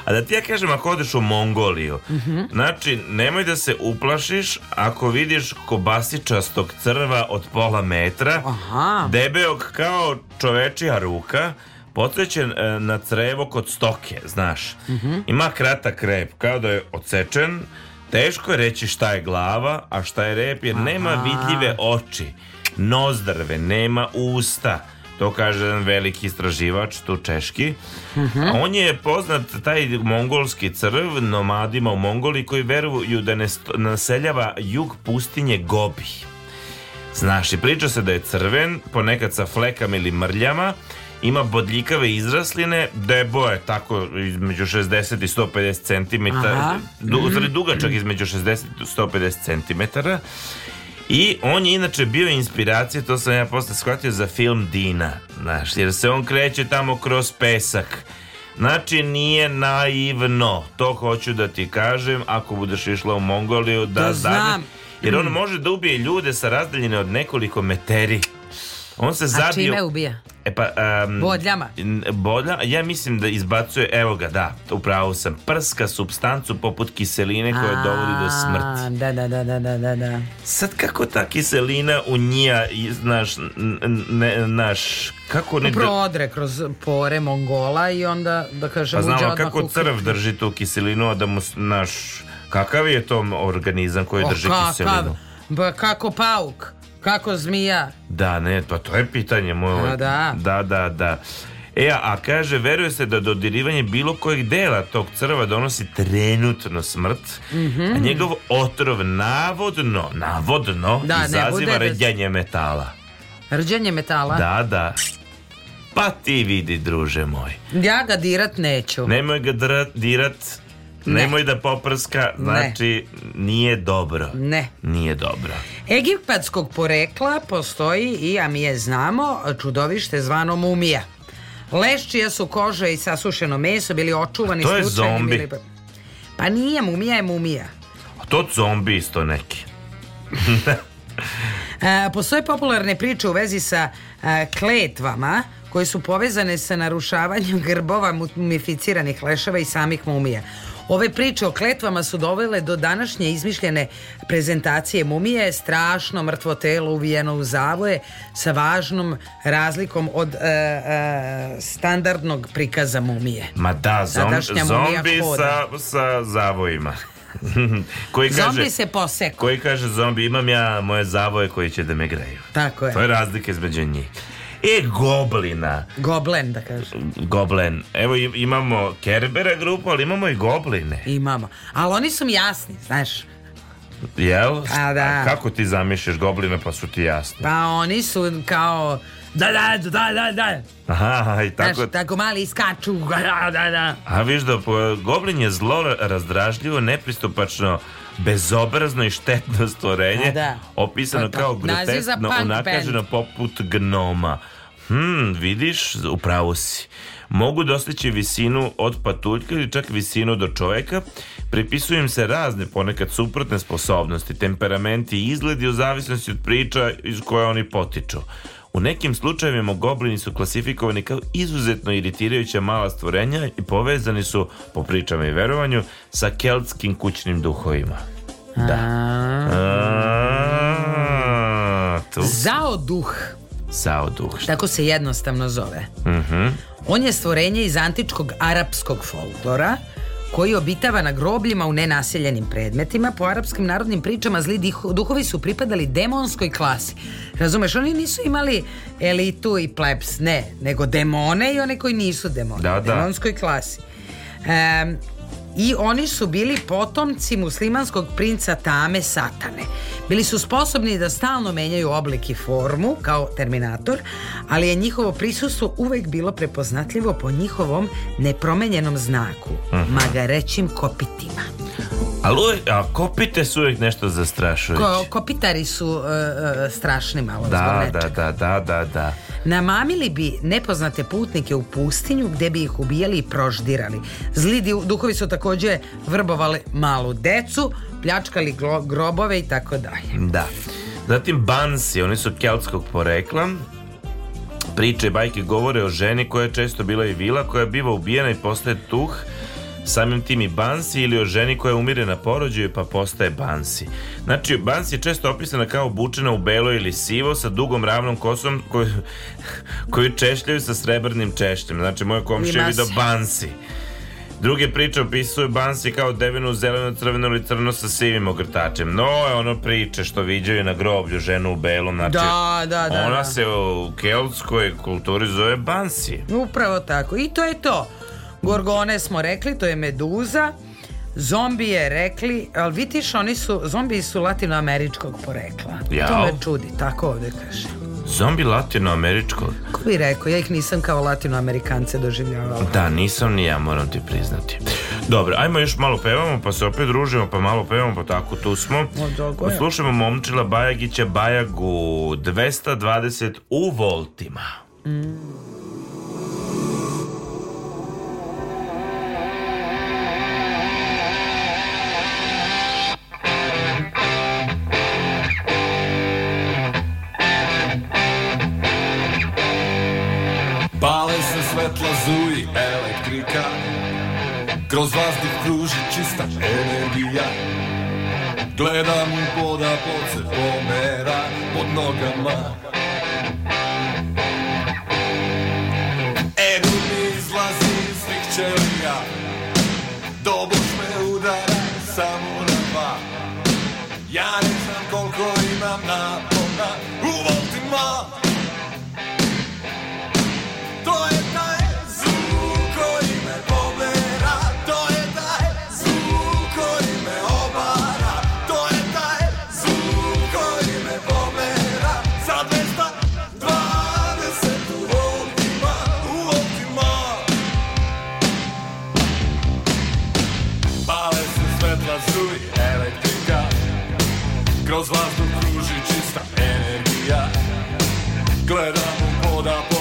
A da ti ja kažem ako odeš u Mongoliju, mm -hmm. znači nemoj da se uplašiš ako vidiš kobasičastog crva od pola metra, Aha. debeog kao čovečija ruka, potrećen e, na crevo kod stoke, znaš. Mm -hmm. Ima kratak rep, kao da je odsečen, Teško je reći šta je glava, a šta je rep, jer Aha. nema vidljive oči, nozdrave, nema usta. To kaže jedan veliki istraživač, tu češki. Uh mhm. -huh. On je poznat, taj mongolski crv, nomadima u Mongoliji koji veruju da ne naseljava jug pustinje Gobi. Znaš, i priča se da je crven, ponekad sa flekama ili mrljama, ima bodljikave izrasline, debo je tako između 60 i 150 cm, du, mm. dugačak mm. između 60 i 150 cm. I on je inače bio inspiracija, to sam ja posle shvatio, za film Dina, znaš, jer se on kreće tamo kroz pesak. Znači nije naivno, to hoću da ti kažem, ako budeš išla u Mongoliju, da, da, da. znam. Jer on mm. može da ubije ljude sa razdaljine od nekoliko meteri. On se zabio. A čime ubija? E pa, um, bodljama. Bodlja, ja mislim da izbacuje, evo ga, da, upravo sam, prska substancu poput kiseline koja A, dovodi do smrti. Da, da, da, da, da, da. da. Sad kako ta kiselina u njija, znaš, ne, naš, kako ne... Prodre kroz pore Mongola i onda, da kažem, pa znamo kako crv drži tu kiselinu, a da mu, naš, kakav je to organizam koji o, drži kakav? kiselinu? Pa kako pauk. Kako zmija? Da, ne, pa to je pitanje moje. Da. da, da, da. E, a kaže, veruje se da dodirivanje bilo kojeg dela tog crva donosi trenutno smrt, mm -hmm. a njegov otrov navodno, navodno, da, izaziva rđenje bez... metala. Rđenje metala? Da, da. Pa ti vidi, druže moj. Ja ga dirat neću. Nemoj ga dirat, Ne. Nemoj da poprska, znači ne. nije dobro. Ne. Nije dobro. Egipatskog porekla postoji i, a mi je znamo, čudovište zvano mumija. Leš čija su koža i sasušeno meso bili očuvani slučajnim... To je zombi. Bili... Pa-, pa nije, mumija je mumija. A to zombi isto neki. a, e, postoje popularne priče u vezi sa e, kletvama koje su povezane sa narušavanjem grbova mumificiranih leševa i samih mumija. Ove priče o kletvama su dovele do današnje izmišljene prezentacije mumije, strašno mrtvo telo uvijeno u zavoje sa važnom razlikom od e, e, standardnog prikaza mumije. Ma da, zom, zombi sa, sa zavojima. koji kaže, zombi se poseku. Koji kaže zombi, imam ja moje zavoje koji će da me greju. Tako je. To je razlika između njih. E, Goblina. Goblen, da kažem. Goblen. Evo imamo Kerbera grupu, ali imamo i Gobline. Imamo. Ali oni su mi jasni, znaš. Jel? A, da. A kako ti zamišljaš Gobline pa su ti jasni? Pa oni su kao... Da, da, da, da, da. Aha, i tako... Znaš, tako mali iskaču. Da, da, da. A viš da, Goblin je zlo razdražljivo, nepristupačno bezobrazno i štetno stvorenje, da. opisano to, pa, to. Pa, kao groteskno, unakaženo poput gnoma. Hmm, vidiš, upravo si. Mogu dostići visinu od patuljka ili čak visinu do čoveka. Pripisuju im se razne, ponekad suprotne sposobnosti, temperamenti i izgledi u zavisnosti od priča iz koje oni potiču. U nekim slučajevima goblini su klasifikovani kao izuzetno iritirajuća mala stvorenja i povezani su, po pričama i verovanju, sa keltskim kućnim duhovima. Da. Zao duh. Zao duh. Tako se jednostavno zove. Mhm. On je stvorenje iz antičkog arapskog folklora, koji obitava na grobljima u nenaseljenim predmetima. Po arapskim narodnim pričama zli duhovi su pripadali demonskoj klasi. Razumeš, oni nisu imali elitu i plebs, ne, nego demone i one koji nisu demone, da, da. demonskoj klasi. E, i oni su bili potomci muslimanskog princa Tame Satane. Bili su sposobni da stalno menjaju oblik i formu kao Terminator, ali je njihovo prisustvo uvek bilo prepoznatljivo po njihovom nepromenjenom znaku, Aha. Mhm. magarećim kopitima. Ali a kopite su uvek nešto zastrašujuće. Ko, kopitari su uh, strašni malo da, zbog da, nečega. Da, da, da, da, da. Namamili bi nepoznate putnike u pustinju gdje bi ih ubijali i proždirali. Zli duhovi su također vrbovali malu decu, pljačkali grobove i tako dalje. Da. Zatim Bansi, oni su keltskog porekla. Priče i bajke govore o ženi koja je često bila i vila, koja biva ubijena i postaje tuh samim tim i Bansi ili o ženi koja umire na porođaju pa postaje Bansi. Znači, Bansi je često opisana kao obučena u belo ili sivo sa dugom ravnom kosom koju, koju češljaju sa srebrnim češljem. Znači, moja komšija je vidio Bansi. Druge priče opisuju Bansi kao devinu zeleno, crveno ili crno sa sivim ogrtačem. No, je ono priče što viđaju na groblju ženu u belom. Znači, da, da, da. Ona da. se u keltskoj kulturi zove Bansi. Upravo tako. I to je to. Gorgone smo rekli, to je meduza. Zombi je rekli, ali vidiš, oni su, zombiji su latinoameričkog porekla. Jao. To me čudi, tako ovde kaže. Zombi latinoameričkog? Ko bi rekao, ja ih nisam kao latinoamerikance doživljavala. Da, nisam ni ja, moram ti priznati. Dobro, ajmo još malo pevamo, pa se opet družimo, pa malo pevamo, pa tako tu smo. Slušamo Momčila Bajagića Bajagu 220 u voltima. Mm. Kroz vazduh kruži čista energija Gledam poda pod se pomera pod nogama Erun izlazi iz svih ćelija Doboš me udara samo na dva Ja ne znam koliko imam napona U voltima gledam u poda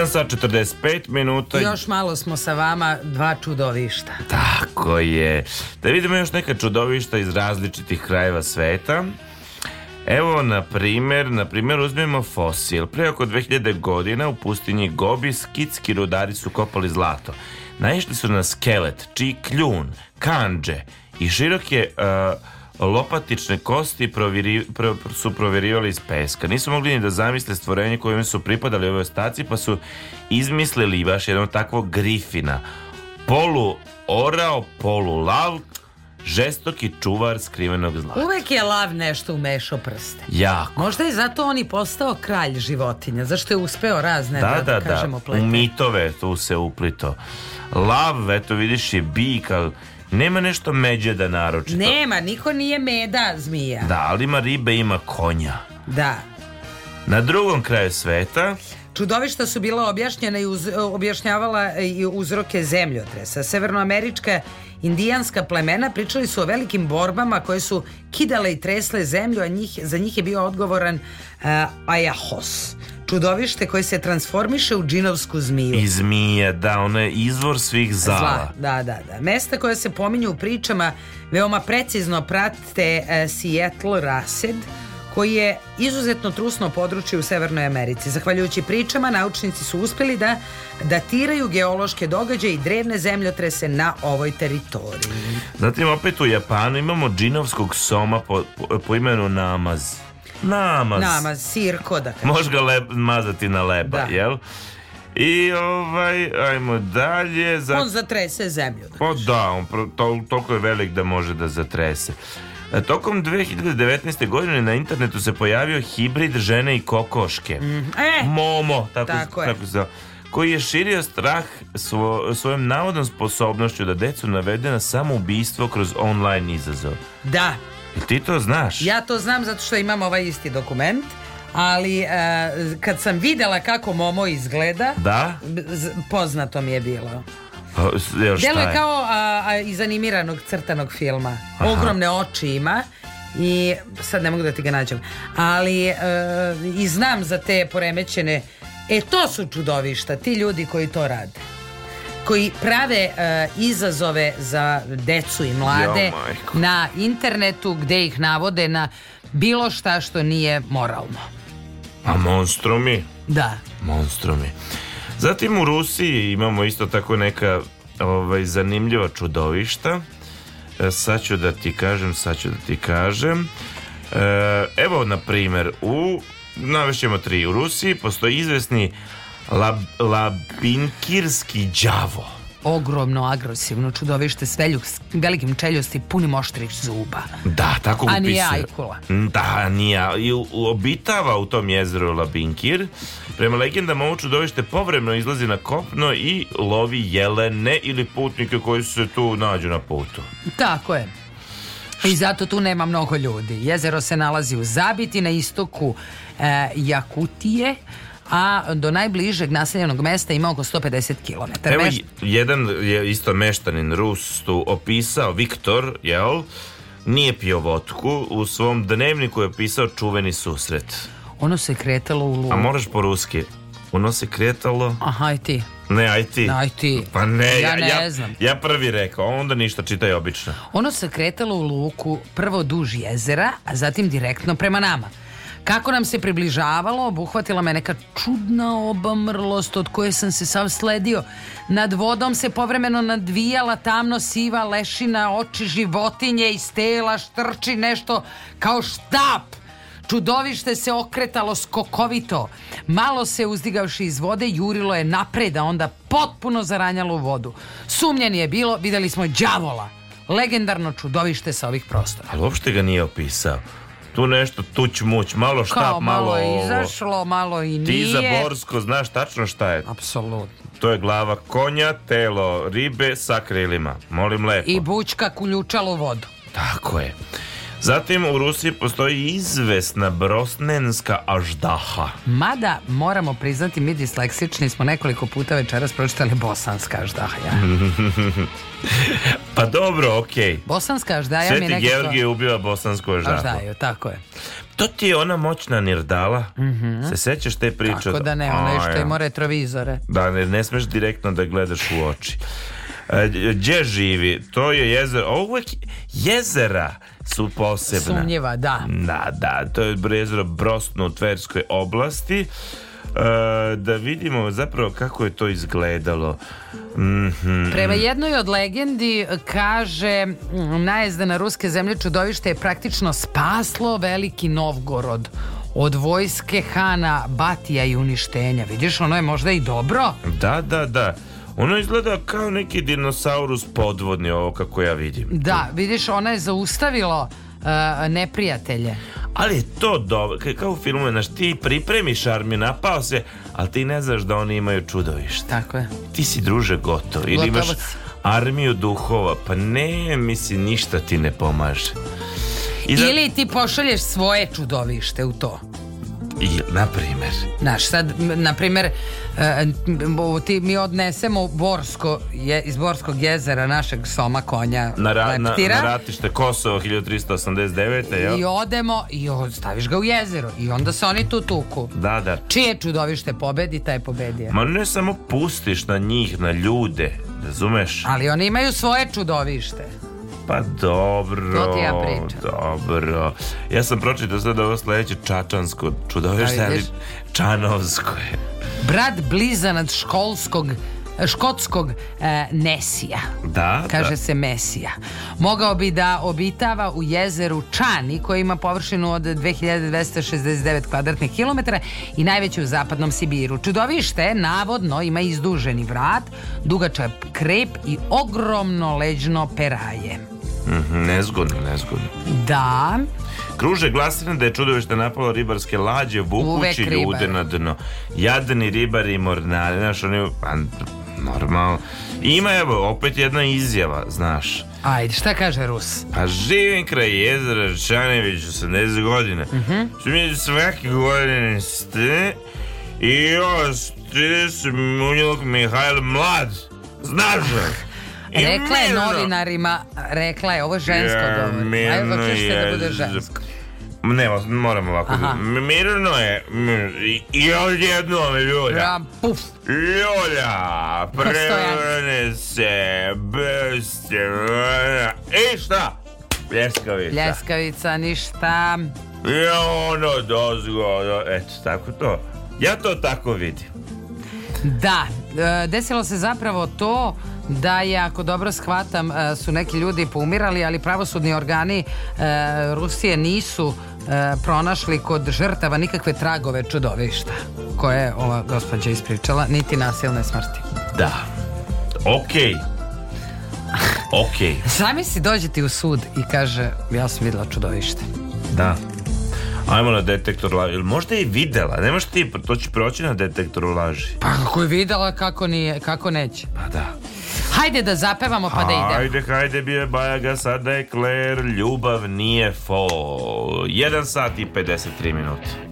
1 sat 45 minuta. Još malo smo sa vama dva čudovišta. Tako je. Da vidimo još neka čudovišta iz različitih krajeva sveta. Evo, na primer, na primer uzmemo fosil. Pre oko 2000 godina u pustinji Gobi skitski rudari su kopali zlato. Naišli su na skelet, čiji kljun, kanđe i široke... Uh, lopatične kosti proviri, pro, su provjerivali iz peska. Nisu mogli ni da zamisle stvorenje kojim su pripadali ove ostaci, pa su izmislili baš jedno takvo grifina. Polu orao, polu lav, žestoki čuvar skrivenog zlata. Uvek je lav nešto umešao prste. Jako. Možda je zato on i postao kralj životinja, zašto je uspeo razne, da, da, da, da kažemo, plete. u mitove tu se uplito. Lav, eto vidiš, je bik, ali Nema nešto međe da naroči Nema, niko nije meda zmija. Da, ali ima ribe, ima konja. Da. Na drugom kraju sveta Čudovišta su bila objašnjena i uz, objašnjavala i uzroke zemljotresa. Severnoamerička indijanska plemena pričali su o velikim borbama koje su kidale i tresle zemlju, a njih, za njih je bio odgovoran uh, Ajahos čudovište koje se transformiše u džinovsku zmiju. I zmije, da, ona je izvor svih zala. Zla, da, da, da. Mesta koja se pominju u pričama veoma precizno prate e, Seattle Rased, koji je izuzetno trusno područje u Severnoj Americi. Zahvaljujući pričama, naučnici su uspeli da datiraju geološke događaje i drevne zemljotrese na ovoj teritoriji. Zatim opet u Japanu imamo džinovskog soma po, po, po imenu Namaz. Namaz. Namaz, sirko da kažem. Možeš ga lep, mazati na leba, da. jel? I ovaj, ajmo dalje. Za... On zatrese zemlju. Da o pa da, on to, toliko je velik da može da zatrese. E, tokom 2019. godine na internetu se pojavio hibrid žene i kokoške. Mm. E, Momo, tako, tako, tako se koji je širio strah svo, svojom navodnom sposobnošću da decu navede na samoubistvo kroz online izazov. Da, Ti to znaš? Ja to znam zato što imam ovaj isti dokument ali e, kad sam videla kako Momo izgleda, da? poznato mi je bilo. Pa, Delo je kao a, a, iz animiranog crtanog filma. Aha. Ogromne oči ima i sad ne mogu da ti ga nađem. Ali e, i znam za te poremećene E to su čudovišta, ti ljudi koji to rade koji prave uh, izazove za decu i mlade ja, na internetu gde ih navode na bilo šta što nije moralno. A monstrumi? Da. Monstrumi. Zatim u Rusiji imamo isto tako neka ovaj, zanimljiva čudovišta. E, sad ću da ti kažem, sad ću da ti kažem. E, evo, na primjer, u navešćemo tri. U Rusiji postoji izvesni Lab, labinkirski đavo. Ogromno, agresivno čudovište s veljug, velikim čeljosti punim oštrih zuba. Da, tako upisuje. A nije ajkula. Da, nije. I obitava u tom jezeru Labinkir. Prema legendama ovo čudovište povremeno izlazi na kopno i lovi jelene ili putnike koji se tu nađu na putu. Tako je. I zato tu nema mnogo ljudi. Jezero se nalazi u Zabiti na istoku e, Jakutije a do najbližeg naseljenog mesta ima oko 150 km. Evo, Mešt... jedan je isto meštanin Rus tu opisao, Viktor, jel? Nije pio votku, u svom dnevniku je opisao čuveni susret. Ono se kretalo u luku. A moraš po ruski. Ono se kretalo... Aha, i ti. Ne, aj ti. Aj ti. Pa ne, ja, ja ne ja, znam. Ja prvi rekao, onda ništa, čitaj obično. Ono se kretalo u luku prvo duž jezera, a zatim direktno prema nama. Kako nam se približavalo, obuhvatila me neka čudna obamrlost od koje sam se sav sledio. Nad vodom se povremeno nadvijala tamno siva lešina, oči životinje iz tela štrči nešto kao štap. Čudovište se okretalo skokovito. Malo se uzdigavši iz vode, jurilo je napred, a onda potpuno zaranjalo u vodu. Sumnjen je bilo, videli smo đavola. Legendarno čudovište sa ovih prostora. Ali uopšte ga nije opisao tu nešto tuć muć, malo šta, Kao, malo, malo izašlo, malo i nije. Ti za Borsko znaš tačno šta je. Apsolutno. To je glava konja, telo ribe sa krilima. Molim lepo. I bučka kuljučalo vodu. Tako je. Zatim u Rusiji postoji izvesna brosnenska aždaha. Mada moramo priznati mi disleksični smo nekoliko puta večeras pročitali bosanska aždaha. Ja. pa dobro, okej. Okay. Bosanska aždaja Sveti mi je nekako... Georgije ubiva bosansku aždahu. Aždaju, tako je. To ti je ona moćna nirdala. Mm -hmm. Se sećaš te priče? Tako da ne, ona što ima retrovizore. Da, ne, ne smeš direktno da gledaš u oči. E, gdje živi, to je jezero. Ovo uvijek jezera su posebna. Sumnjiva, da. Da, da, to je jezero Brosno u Tverskoj oblasti. E, da vidimo zapravo kako je to izgledalo. Mm -hmm. Prema jednoj od legendi kaže najezda na ruske zemlje čudovište je praktično spaslo Veliki Novgorod od vojske Hana Batija i uništenja. Vidiš, ono je možda i dobro. Da, da, da. Ono izgleda kao neki dinosaurus podvodni, ovo kako ja vidim. Da, vidiš, ona je zaustavilo uh, neprijatelje. Ali je to dobro, kao u filmu, znaš, ti pripremiš armiju, napao se, ali ti ne znaš da oni imaju čudovište. Tako je. Ti si druže gotov. Ili Gotovac. imaš armiju duhova, pa ne, misli, ništa ti ne pomaže. da... Ili ti pošalješ svoje čudovište u to. I, na primer. Znaš, sad, na primer, uh, ti, mi odnesemo Borsko, je, iz Borskog jezera našeg soma konja na, ra, na, na ratište Kosovo 1389. Jel? I odemo i staviš ga u jezero i onda se oni tu tuku. Da, da. Čije čudovište pobedi, taj pobedio. Ma ne samo pustiš na njih, na ljude, razumeš? Ali oni imaju svoje čudovište. Pa dobro. To ti ja pričam. Dobro. Ja sam pročitao sad ovo sledeće čačansko čudovište, da ali čanovsko je. Brat blizanac školskog škotskog e, Nesija. Da, kaže da. se Mesija. Mogao bi da obitava u jezeru Čani koje ima površinu od 2269 kvadratnih kilometara i najveće u zapadnom Sibiru. Čudovište navodno ima izduženi vrat, dugačak krep i ogromno leđno peraje. -hmm, nezgodno, nezgodno. Da. Kruže glasine da je čudovište napalo ribarske lađe, vukući ljude na dno. Jadni ribari i mornari, znaš, oni, pa, normalno. Ima, evo, opet jedna izjava, znaš. Ajde, šta kaže Rus? Pa živim kraj jezera Čanević, 80 godina. Mm -hmm. mi svake godine ste i još 30 munjelog Mihajl Mlad. Znaš Rekla je novinarima, rekla je, ovo je žensko ja, dobro. Ajde, hoćeš da bude žensko. Ne, moram ovako. Aha. Mirno je. I ovdje jedno ljulja. Ja, puf. Ljulja, prevrne se, bez I šta? Pljeskavica. Pljeskavica, ništa. Ja ono dozgo, eto tako to. Ja to tako vidim. Da, e, desilo se zapravo to da je, ako dobro shvatam, e, su neki ljudi poumirali, ali pravosudni organi e, Rusije nisu e, pronašli kod žrtava nikakve tragove čudovišta koje je ova gospođa ispričala, niti nasilne smrti. Da, okej. Okay. Ok. Sami si dođe ti u sud i kaže, ja sam videla čudovište. Da. Ajmo na detektor laži. Ili možda je videla, ne možeš ti, to će proći na detektoru laži. Pa kako je videla, kako, nije, kako neće. Pa da. Hajde da zapevamo pa da idemo. Hajde, hajde, bio je Bajaga, sada je Kler, ljubav nije fo. 1 sat i 53 minuta.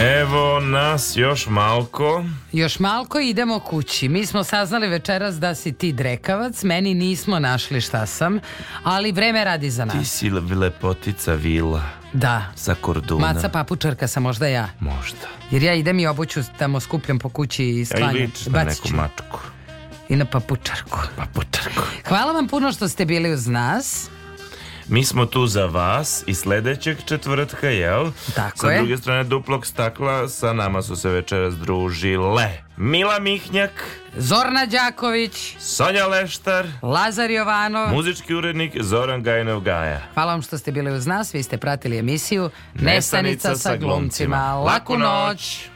Evo nas još malko. Još malko idemo kući. Mi smo saznali večeras da si ti drekavac, meni nismo našli šta sam, ali vreme radi za nas. Ti si lepotica vila. Da. Sa korduna. Maca papučarka sam možda ja. Možda. Jer ja idem i obuću tamo skupljam po kući i sklanjam. Ja i lično Baciću. neku mačku. I na papučarku. Papučarku. Hvala vam puno što ste bili uz nas. Mi smo tu za vas i sledećeg četvrtka, jel? Tako sa je. Sa druge strane duplog stakla sa nama su se večeras družile Mila Mihnjak Zorna Đaković Sonja Leštar Lazar Jovanov Muzički urednik Zoran Gajnov Gaja Hvala vam što ste bili uz nas, vi ste pratili emisiju Nestanica, Nestanica sa glumcima Laku noć.